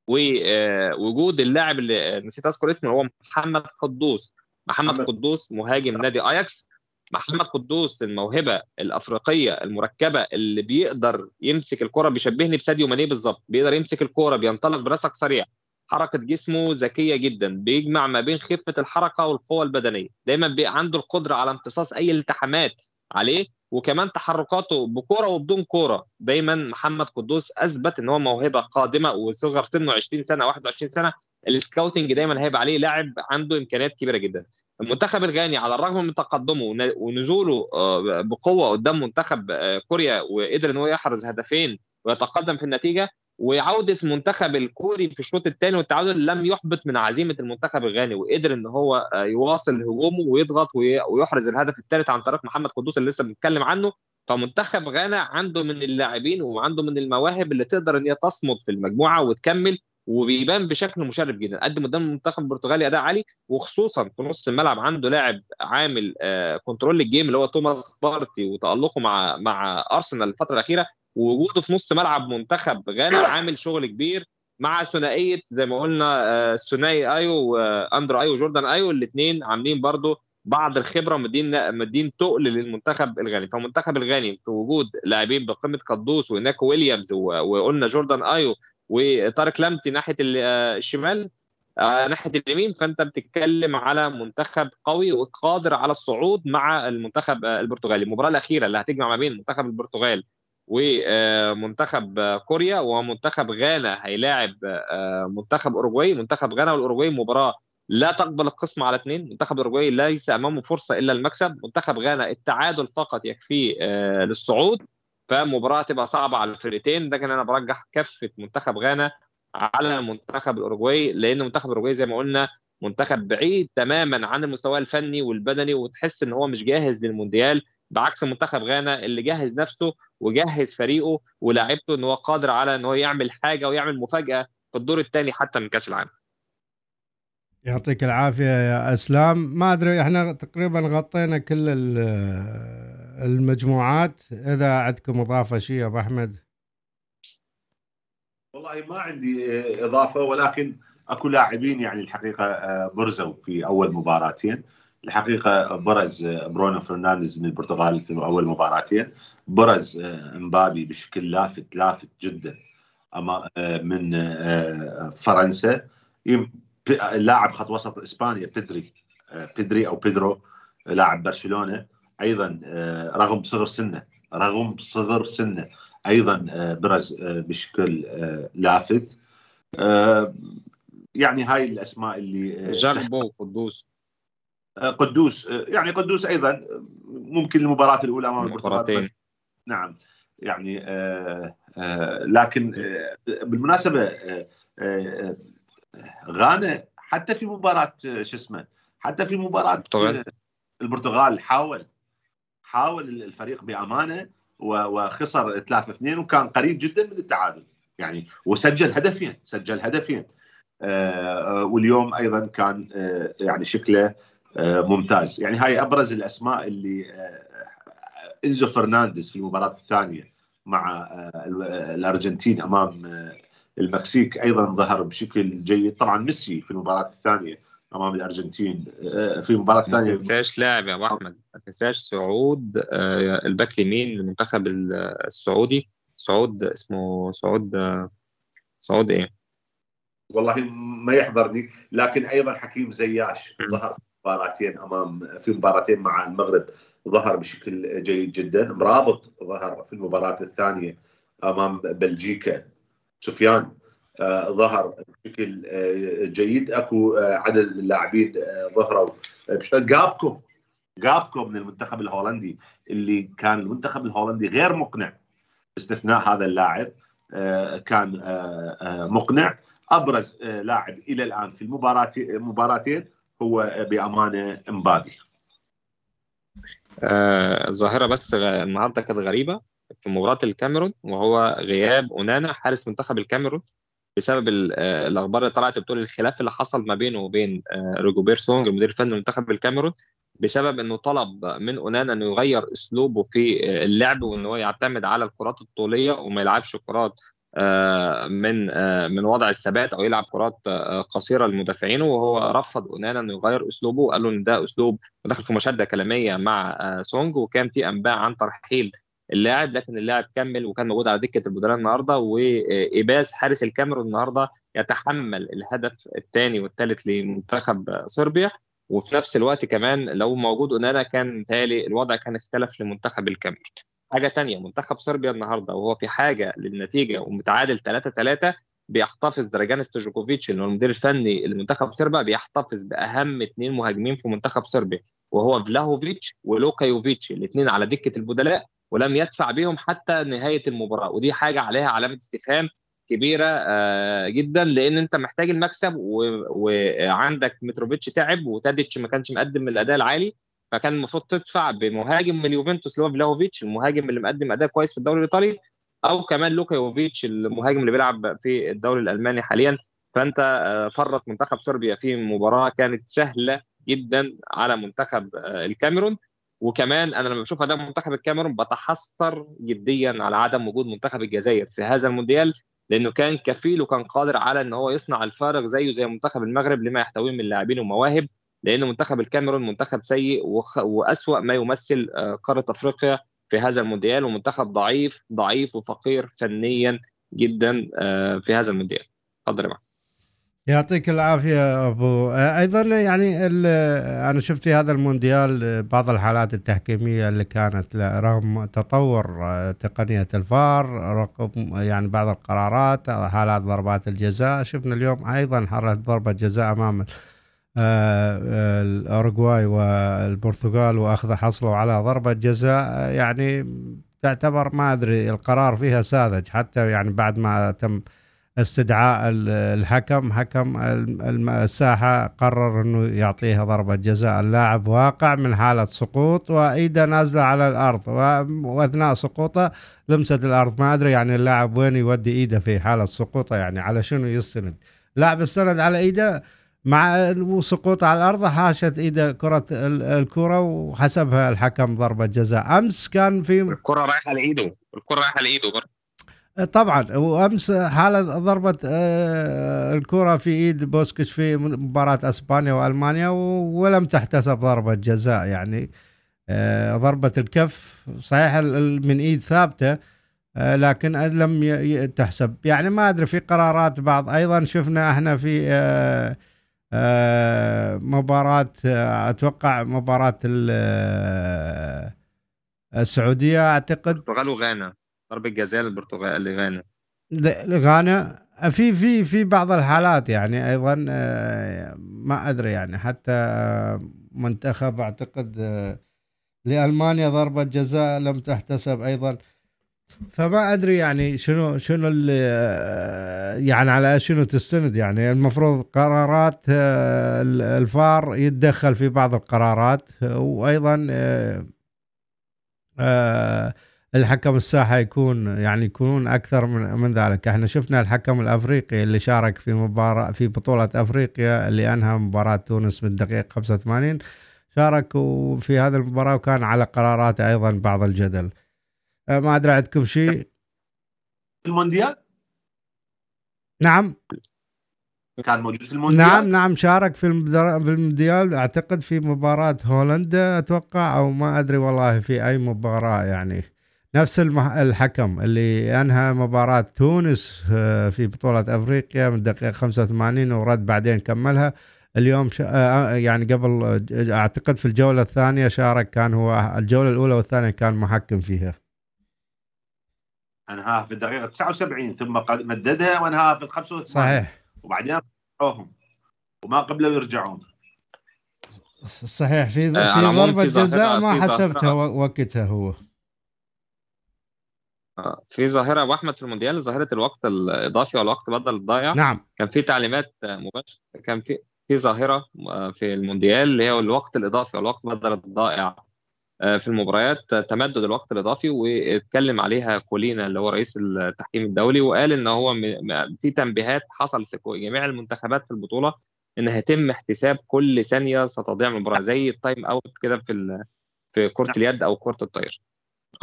ووجود اللاعب اللي نسيت أذكر اسمه هو محمد قدوس. محمد قدوس مهاجم نادي أياكس. محمد قدوس الموهبة الأفريقية المركبة اللي بيقدر يمسك الكرة بيشبهني بساديو ماني بالظبط. بيقدر يمسك الكرة بينطلق براسك سريع. حركة جسمه ذكية جدا بيجمع ما بين خفة الحركة والقوة البدنية. دايما بيبقى عنده القدرة على امتصاص أي التحامات. عليه وكمان تحركاته بكورة وبدون كورة. دايما محمد قدوس أثبت إن هو موهبة قادمة وصغر سنه 20 سنة 21 سنة. السكاوتنج دايما هيبقى عليه لاعب عنده إمكانيات كبيرة جدا. المنتخب الغاني على الرغم من تقدمه ونزوله آه، بقوة قدام منتخب آه، كوريا وقدر إن هو يحرز هدفين ويتقدم في النتيجة وعوده المنتخب الكوري في الشوط الثاني والتعادل لم يحبط من عزيمة المنتخب الغاني وقدر إن هو آه، يواصل هجومه ويضغط ويحرز الهدف الثالث عن طريق محمد قدوس اللي لسه بنتكلم عنه. فمنتخب غانا عنده من اللاعبين وعنده من المواهب اللي تقدر إن هي تصمد في المجموعة وتكمل وبيبان بشكل مشرف جدا قدم قدام المنتخب البرتغالي أداء عالي وخصوصا في نص الملعب عنده لاعب عامل آه control لل game اللي هو توماس بارتي وتألقه مع مع أرسنال الفترة الأخيرة ووجوده في نص ملعب منتخب غانا عامل شغل كبير مع ثنائية زي ما قلنا آه ثنائي أيو وأندريه أيو وجوردان أيو الاثنين عاملين برضو بعض الخبرة مدين مدين ثقل للمنتخب الغاني. فالمنتخب الغاني في وجود لاعبين بقيمة قدوس وإيناكي ويليامز وقلنا جوردان أيو وطارق لامبتي ناحية آه، الشمال آه، ناحية اليمين. فأنت بتتكلم على منتخب قوي وقادر على الصعود مع المنتخب آه، البرتغالي. المباراة الأخيرة اللي هتجمع ما بين منتخب البرتغال ومنتخب كوريا ومنتخب غانا. هيلاعب منتخب اوروجواي منتخب غانا والاوروجواي مباراة لا تقبل القسم على اثنين منتخب الاوروجواي ليس أمامه فرصة إلا المكسب. منتخب غانا التعادل فقط يكفيه للصعود. فمباراة تبقى صعبة على الفرقتين لكن أنا برجح كفة منتخب غانا على منتخب الاوروجواي لأن منتخب الاوروجواي زي ما قلنا منتخب بعيد تماما عن المستوى الفني والبدني وتحس إن هو مش جاهز للمونديال بعكس منتخب غانا اللي جهز نفسه وجهز فريقه ولاعيبته إن هو قادر على إن هو يعمل حاجة ويعمل مفاجأة في الدور الثاني حتى من كأس العالم. يعطيك العافية يا أسلام. ما أدري إحنا تقريبا غطينا كل المجموعات إذا عندكم إضافة شيء أبو أحمد؟ والله ما عندي إضافة ولكن أكو لاعبين يعني الحقيقة آه، برزوا في أول مباراتين. الحقيقة برز آه، برونو فرنانديز من البرتغال في أول مباراتين. برز آه، امبابي بشكل لافت لافت جدا من فرنسا. لاعب خط وسط إسبانيا بيدري بيدري أو بيدرو لاعب برشلونة. أيضا آه، رغم صغر سنه رغم صغر سنه أيضا آه، برز آه، بشكل لافت. يعني هاي الأسماء اللي جربوا قدوس. قدوس يعني قدوس أيضا ممكن المباراة الأولى امام البرتغال نعم يعني لكن بالمناسبة غانا حتى في مباراة شو اسمه حتى في مباراة البرتغال حاول حاول الفريق بأمانة وخسر 3 2 وكان قريب جدا من التعادل. يعني وسجل هدفين سجل هدفين. آه، واليوم أيضا كان آه، يعني شكله آه، ممتاز. يعني هاي أبرز الأسماء اللي إنزو فرنانديز في المباراة الثانية مع الأرجنتين أمام المكسيك أيضا ظهر بشكل جيد. طبعا ميسي في المباراة الثانية أمام الأرجنتين. آه، في المباراه الثانية ما تنساش لاعب يا أبو أحمد. ما تنساش سعود آه، الباك اليمين للمنتخب السعودي. سعود اسمه سعود سعود إيه؟ والله ما يحضرني لكن أيضا حكيم زياش ظهر في مباراتين أمام في مباراتين مع المغرب ظهر بشكل جيد جدا. مرابط ظهر في المباراة الثانية أمام بلجيكا. سفيان. آه، ظهر بشكل آه، جيد. أكو آه، عدد اللاعبين ظهروا جابكو جابكو من المنتخب الهولندي اللي كان المنتخب الهولندي غير مقنع باستثناء هذا اللاعب كان مقنع. أبرز لاعب إلى الآن في المباراه مباراتين هو بامانه امبابي ظاهرة بس النهارده كانت غريبة في مباراة الكاميرون وهو غياب أونانا حارس منتخب الكاميرون. بسبب آه، الأخبار اللي طلعت بتقول الخلاف اللي حصل ما بينه وبين آه، روجوبير سونج المدير الفني لمنتخب الكاميرون بسبب إنه طلب من أونانا إنه يغير أسلوبه في آه، اللعب وإن هو يعتمد على الكرات الطولية وما يلعبش كرات من من وضع الثبات أو يلعب كرات قصيرة لمدافعينه وهو رفض أونانا إنه يغير أسلوبه وقال له إن ده أسلوب ودخل في مشاده كلامية مع سونج وكان في أنباء عن ترحيل اللاعب لكن اللاعب كمل وكان موجود على دكة البدلاء النهارده وإيباس حارس الكاميرون النهارده يتحمل الهدف الثاني والثالث لمنتخب صربيا. وفي نفس الوقت كمان لو موجود أونانا كان تالي الوضع كان اختلف لمنتخب الكاميرون. حاجة تانية منتخب صربيا النهارده وهو في حاجة للنتيجة ومتعادل 3 3 بيحتفظ دراجان ستويكوفيتش اللي هو المدير الفني لمنتخب صربيا بيحتفظ بأهم اثنين مهاجمين في منتخب صربيا وهو فلاهوفيتش ولوكا يوفيتش الاثنين على دكة البدلاء. ولم يدفع بهم حتى نهاية المباراة. ودي حاجة عليها علامة استفهام كبيرة آه، جدا لأن أنت محتاج المكسب وعندك ميتروفيتش تعب وتاديتش ما كانش مقدم الأداء العالي فكان المفروض تدفع بمهاجم من اليوفنتوس اللي هو فلاهوفيتش المهاجم اللي مقدم أداء كويس في الدوري الإيطالي أو كمان لوكا يوفيتش المهاجم اللي بيلعب في الدوري الألماني حاليا. فأنت آه، فرط منتخب صربيا في مباراة كانت سهلة جدا على منتخب آه، الكاميرون. وكمان أنا لما بشوف أداء منتخب الكاميرون بتحسر جديا على عدم وجود منتخب الجزائر في هذا المونديال لأنه كان كفيل وكان قادر على إن هو يصنع الفارق زيه زي منتخب المغرب لما يحتويه من لاعبين ومواهب لأن منتخب الكاميرون منتخب سيء وأسوأ ما يمثل آه، قارة أفريقيا في هذا المونديال ومنتخب ضعيف ضعيف وفقير فنيا جدا آه، في هذا المونديال. اتفضل يا يعطيك العافية أبو. أيضا يعني أنا شفت في هذا المونديال بعض الحالات التحكيمية اللي كانت رغم تطور تقنية الفار رغم يعني بعض القرارات حالات ضربات الجزاء. شفنا اليوم أيضا حرة ضربة جزاء أمام آه، الأوروغواي والبرتغال وأخذ حصلوا على ضربة جزاء. يعني تعتبر ما أدري القرار فيها ساذج. حتى يعني بعد ما تم استدعاء الحكم حكم الساحة قرر أنه يعطيها ضربة جزاء. اللاعب واقع من حالة سقوط وإيده نازلة على الأرض وأثناء سقوطه لمست الأرض. ما أدري يعني اللاعب وين يودي إيده في حالة سقوطه يعني على شنو يستند. لاعب استند على إيده مع سقوط على الأرض حاشت إيده كرة الكره وحسبها الحكم ضربة جزاء. أمس كان في الكرة رايحة لإيده الكرة رايحة لإيده برضه. طبعا وأمس حاله ضربه آه، الكرة في إيد بوسكش في مباراة أسبانيا وألمانيا ولم تحتسب ضربة جزاء يعني. آه، ضربة الكف صحيح من إيد ثابتة آه، لكن لم تحسب. يعني ما أدري في قرارات بعض. أيضا شفنا إحنا في مباراة أتوقع مباراة السعودية أعتقد. البرتغال وغانا. ضربة جزاء للبرتغال لغانا. غانا في في في بعض الحالات يعني أيضا آه، ما أدري يعني. حتى منتخب أعتقد آه، لألمانيا ضربة جزاء لم تحتسب أيضا. فما أدري يعني شنو شنو اللي آه، يعني على شنو تستند يعني. المفروض قرارات الفار يتدخل في بعض القرارات وأيضا الحكم الساحة يكون يعني يكونون أكثر من من ذلك. إحنا شفنا الحكم الأفريقي اللي شارك في مباراة في بطولة أفريقيا اللي أنهى مباراة تونس من الدقيقه 85 شارك في هذه المباراة وكان على قراراته أيضا بعض الجدل. أه، ما أدري عندكم شيء؟ المونديال؟ نعم. كان موجود في المونديال؟ نعم نعم شارك في المونديال. أعتقد في مباراة هولندا أتوقع أو ما أدري والله في أي مباراة يعني. نفس الحكم اللي أنهى مباراة تونس آه، في بطولة أفريقيا من الدقيقة 85 ورد بعدين كملها. اليوم آه، آه، يعني قبل أعتقد في الجولة الثانية شارك كان هو الجولة الأولى والثانية كان محكم فيها. أنهاها في الدقيقة 79 ثم مددها وأنهاها في ال 85 صحيح. وبعدين رجعوهم وما قبلوا يرجعون. صحيح. في في ضربة جزاء ما حسبتها وقتها هو. في ظاهرة أبو أحمد في المونديال ظاهرة الوقت الإضافي والوقت بدل الضايع. نعم. كان في تعليمات مباشرة كان في في ظاهرة آه، في المونديال اللي هي الوقت الإضافي والوقت بدل الضائع آه، في المباريات تمدد الوقت الإضافي واتكلم عليها كولينا اللي هو رئيس التحكيم الدولي وقال إن هو في تنبيهات حصلت في جميع المنتخبات في البطولة إن هيتم احتساب كل ثانية ستضيع المباراه زي ال time out كده في في كرة نعم. اليد أو كرة الطاير.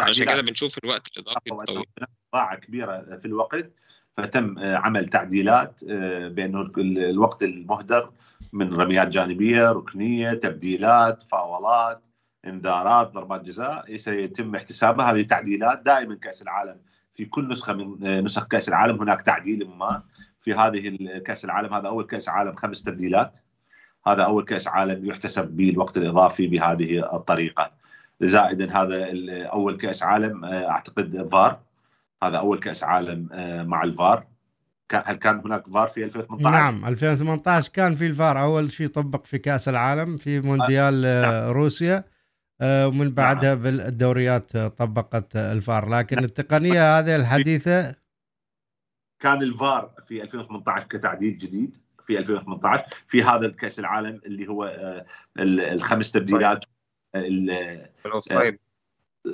عشان كده بنشوف الوقت الإضافي الطويل. إضاعة كبيرة في الوقت فتم عمل تعديلات آه، بانه الوقت المهدر من رميات جانبية ركنية تبديلات فاولات إنذارات ضربات جزاء سيتم احتسابها. هذه تعديلات دائما كأس العالم في كل نسخة من آه، نسخ كأس العالم هناك تعديل ما في هذه كأس العالم. هذا أول كأس عالم خمس تبديلات. هذا أول كأس عالم يحتسب به الوقت الإضافي بهذه الطريقة. زائدا هذا أول كأس عالم أعتقد فار. هذا أول كأس عالم مع الفار. هل كان هناك فار في 2018 نعم 2018 كان في الفار. أول شيء طبق في كأس العالم في مونديال نعم. روسيا. آه، ومن بعدها نعم. بالدوريات طبقت الفار. لكن التقنية هذه الحديثة كان الفار في 2018 كتعديل جديد في 2018 في هذا الكأس العالم اللي هو آه، الخمس تبديلات.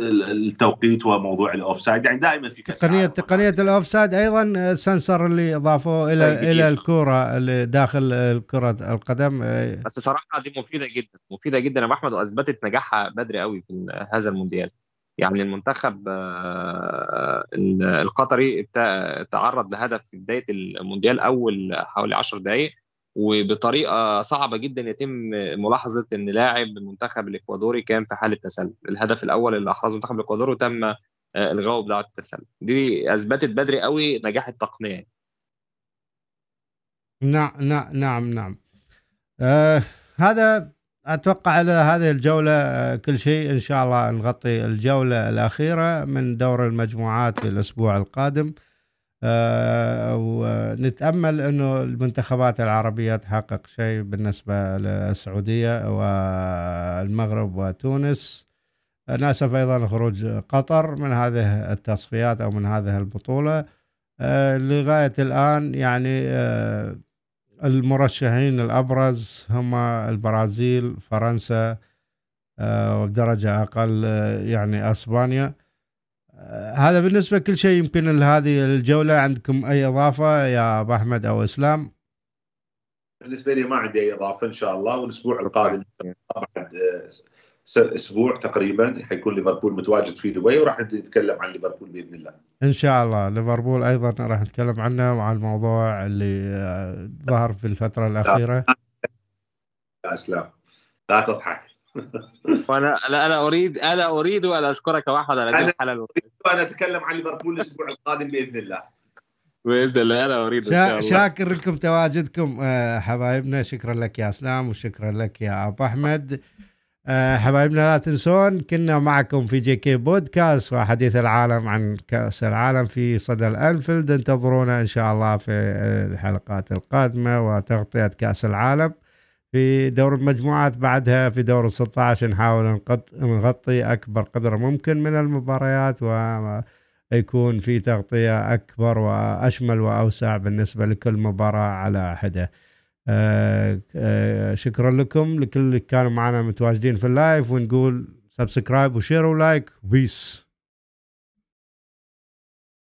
التوقيت وموضوع ال offside يعني دائما في تقنيه تقنية ال offside أيضا ال sensor اللي اضافوه إلى طيب إلى الكرة اللي داخل كره القدم. بس صراحة دي مفيدة جدا مفيدة جدا يا أحمد وأثبتت نجاحها بدري قوي في هذا المونديال. يعني المنتخب آه، القطري تعرض لهدف في بداية المونديال أول حوالي 10 دقائق وبطريقة صعبة جدا يتم ملاحظة إن لاعب المنتخب الإكوادوري كان في حالة تسلل. الهدف الأول اللي أحرزه المنتخب الإكوادوري وتم آه، الغائه بدعوه التسلل. دي أثبتت بدري قوي نجاح التقنية. نعم نعم نعم نعم. آه هذا أتوقع على هذه الجولة آه، كل شيء. إن شاء الله نغطي الجولة الأخيرة من دور المجموعات في الأسبوع القادم. ونتأمل إنه المنتخبات العربية تحقق شيء بالنسبة للسعودية والمغرب وتونس. نأسف أيضا خروج قطر من هذه التصفيات أو من هذه البطولة. آه، لغاية الآن يعني آه، المرشحين الأبرز هم البرازيل فرنسا وبدرجة أقل يعني أسبانيا. هذا بالنسبة كل شيء يمكن لهذه الجولة عندكم أي إضافة يا أبو أحمد أو إسلام؟ بالنسبة لي ما عندي أي إضافة إن شاء الله والأسبوع القادم بعد آه، أسبوع تقريبا حيكون ليفربول متواجد في دبي وراح نتكلم عن ليفربول بإذن الله. إن شاء الله ليفربول أيضا راح نتكلم عنه وعن الموضوع اللي آه، ظهر في الفترة الأخيرة. يا إسلام لا تضحك. وأنا لا أنا أريد أنا أريد أن أشكرك واحد على هذه الحلقة اريد ان أتكلم عن ليفربول الأسبوع القادم بإذن الله. بإذن الله أنا أريد شا... شاكر لكم تواجدكم آه، حبايبنا. شكرا لك يا إسلام وشكرا لك يا أبو أحمد. آه، حبايبنا لا تنسون كنا معكم في JK podcast وحديث العالم عن كأس العالم في صدى الأنفيلد. انتظرونا إن شاء الله في الحلقات القادمة وتغطية كأس العالم. في دور المجموعات بعدها في دور ال 16 نحاول نغطي أكبر قدر ممكن من المباريات ويكون في تغطية أكبر وأشمل وأوسع بالنسبة لكل مباراة على حدة. آه، آه، شكرا لكم. لكل اللي كانوا معنا متواجدين في ال live ونقول subscribe و share و like peace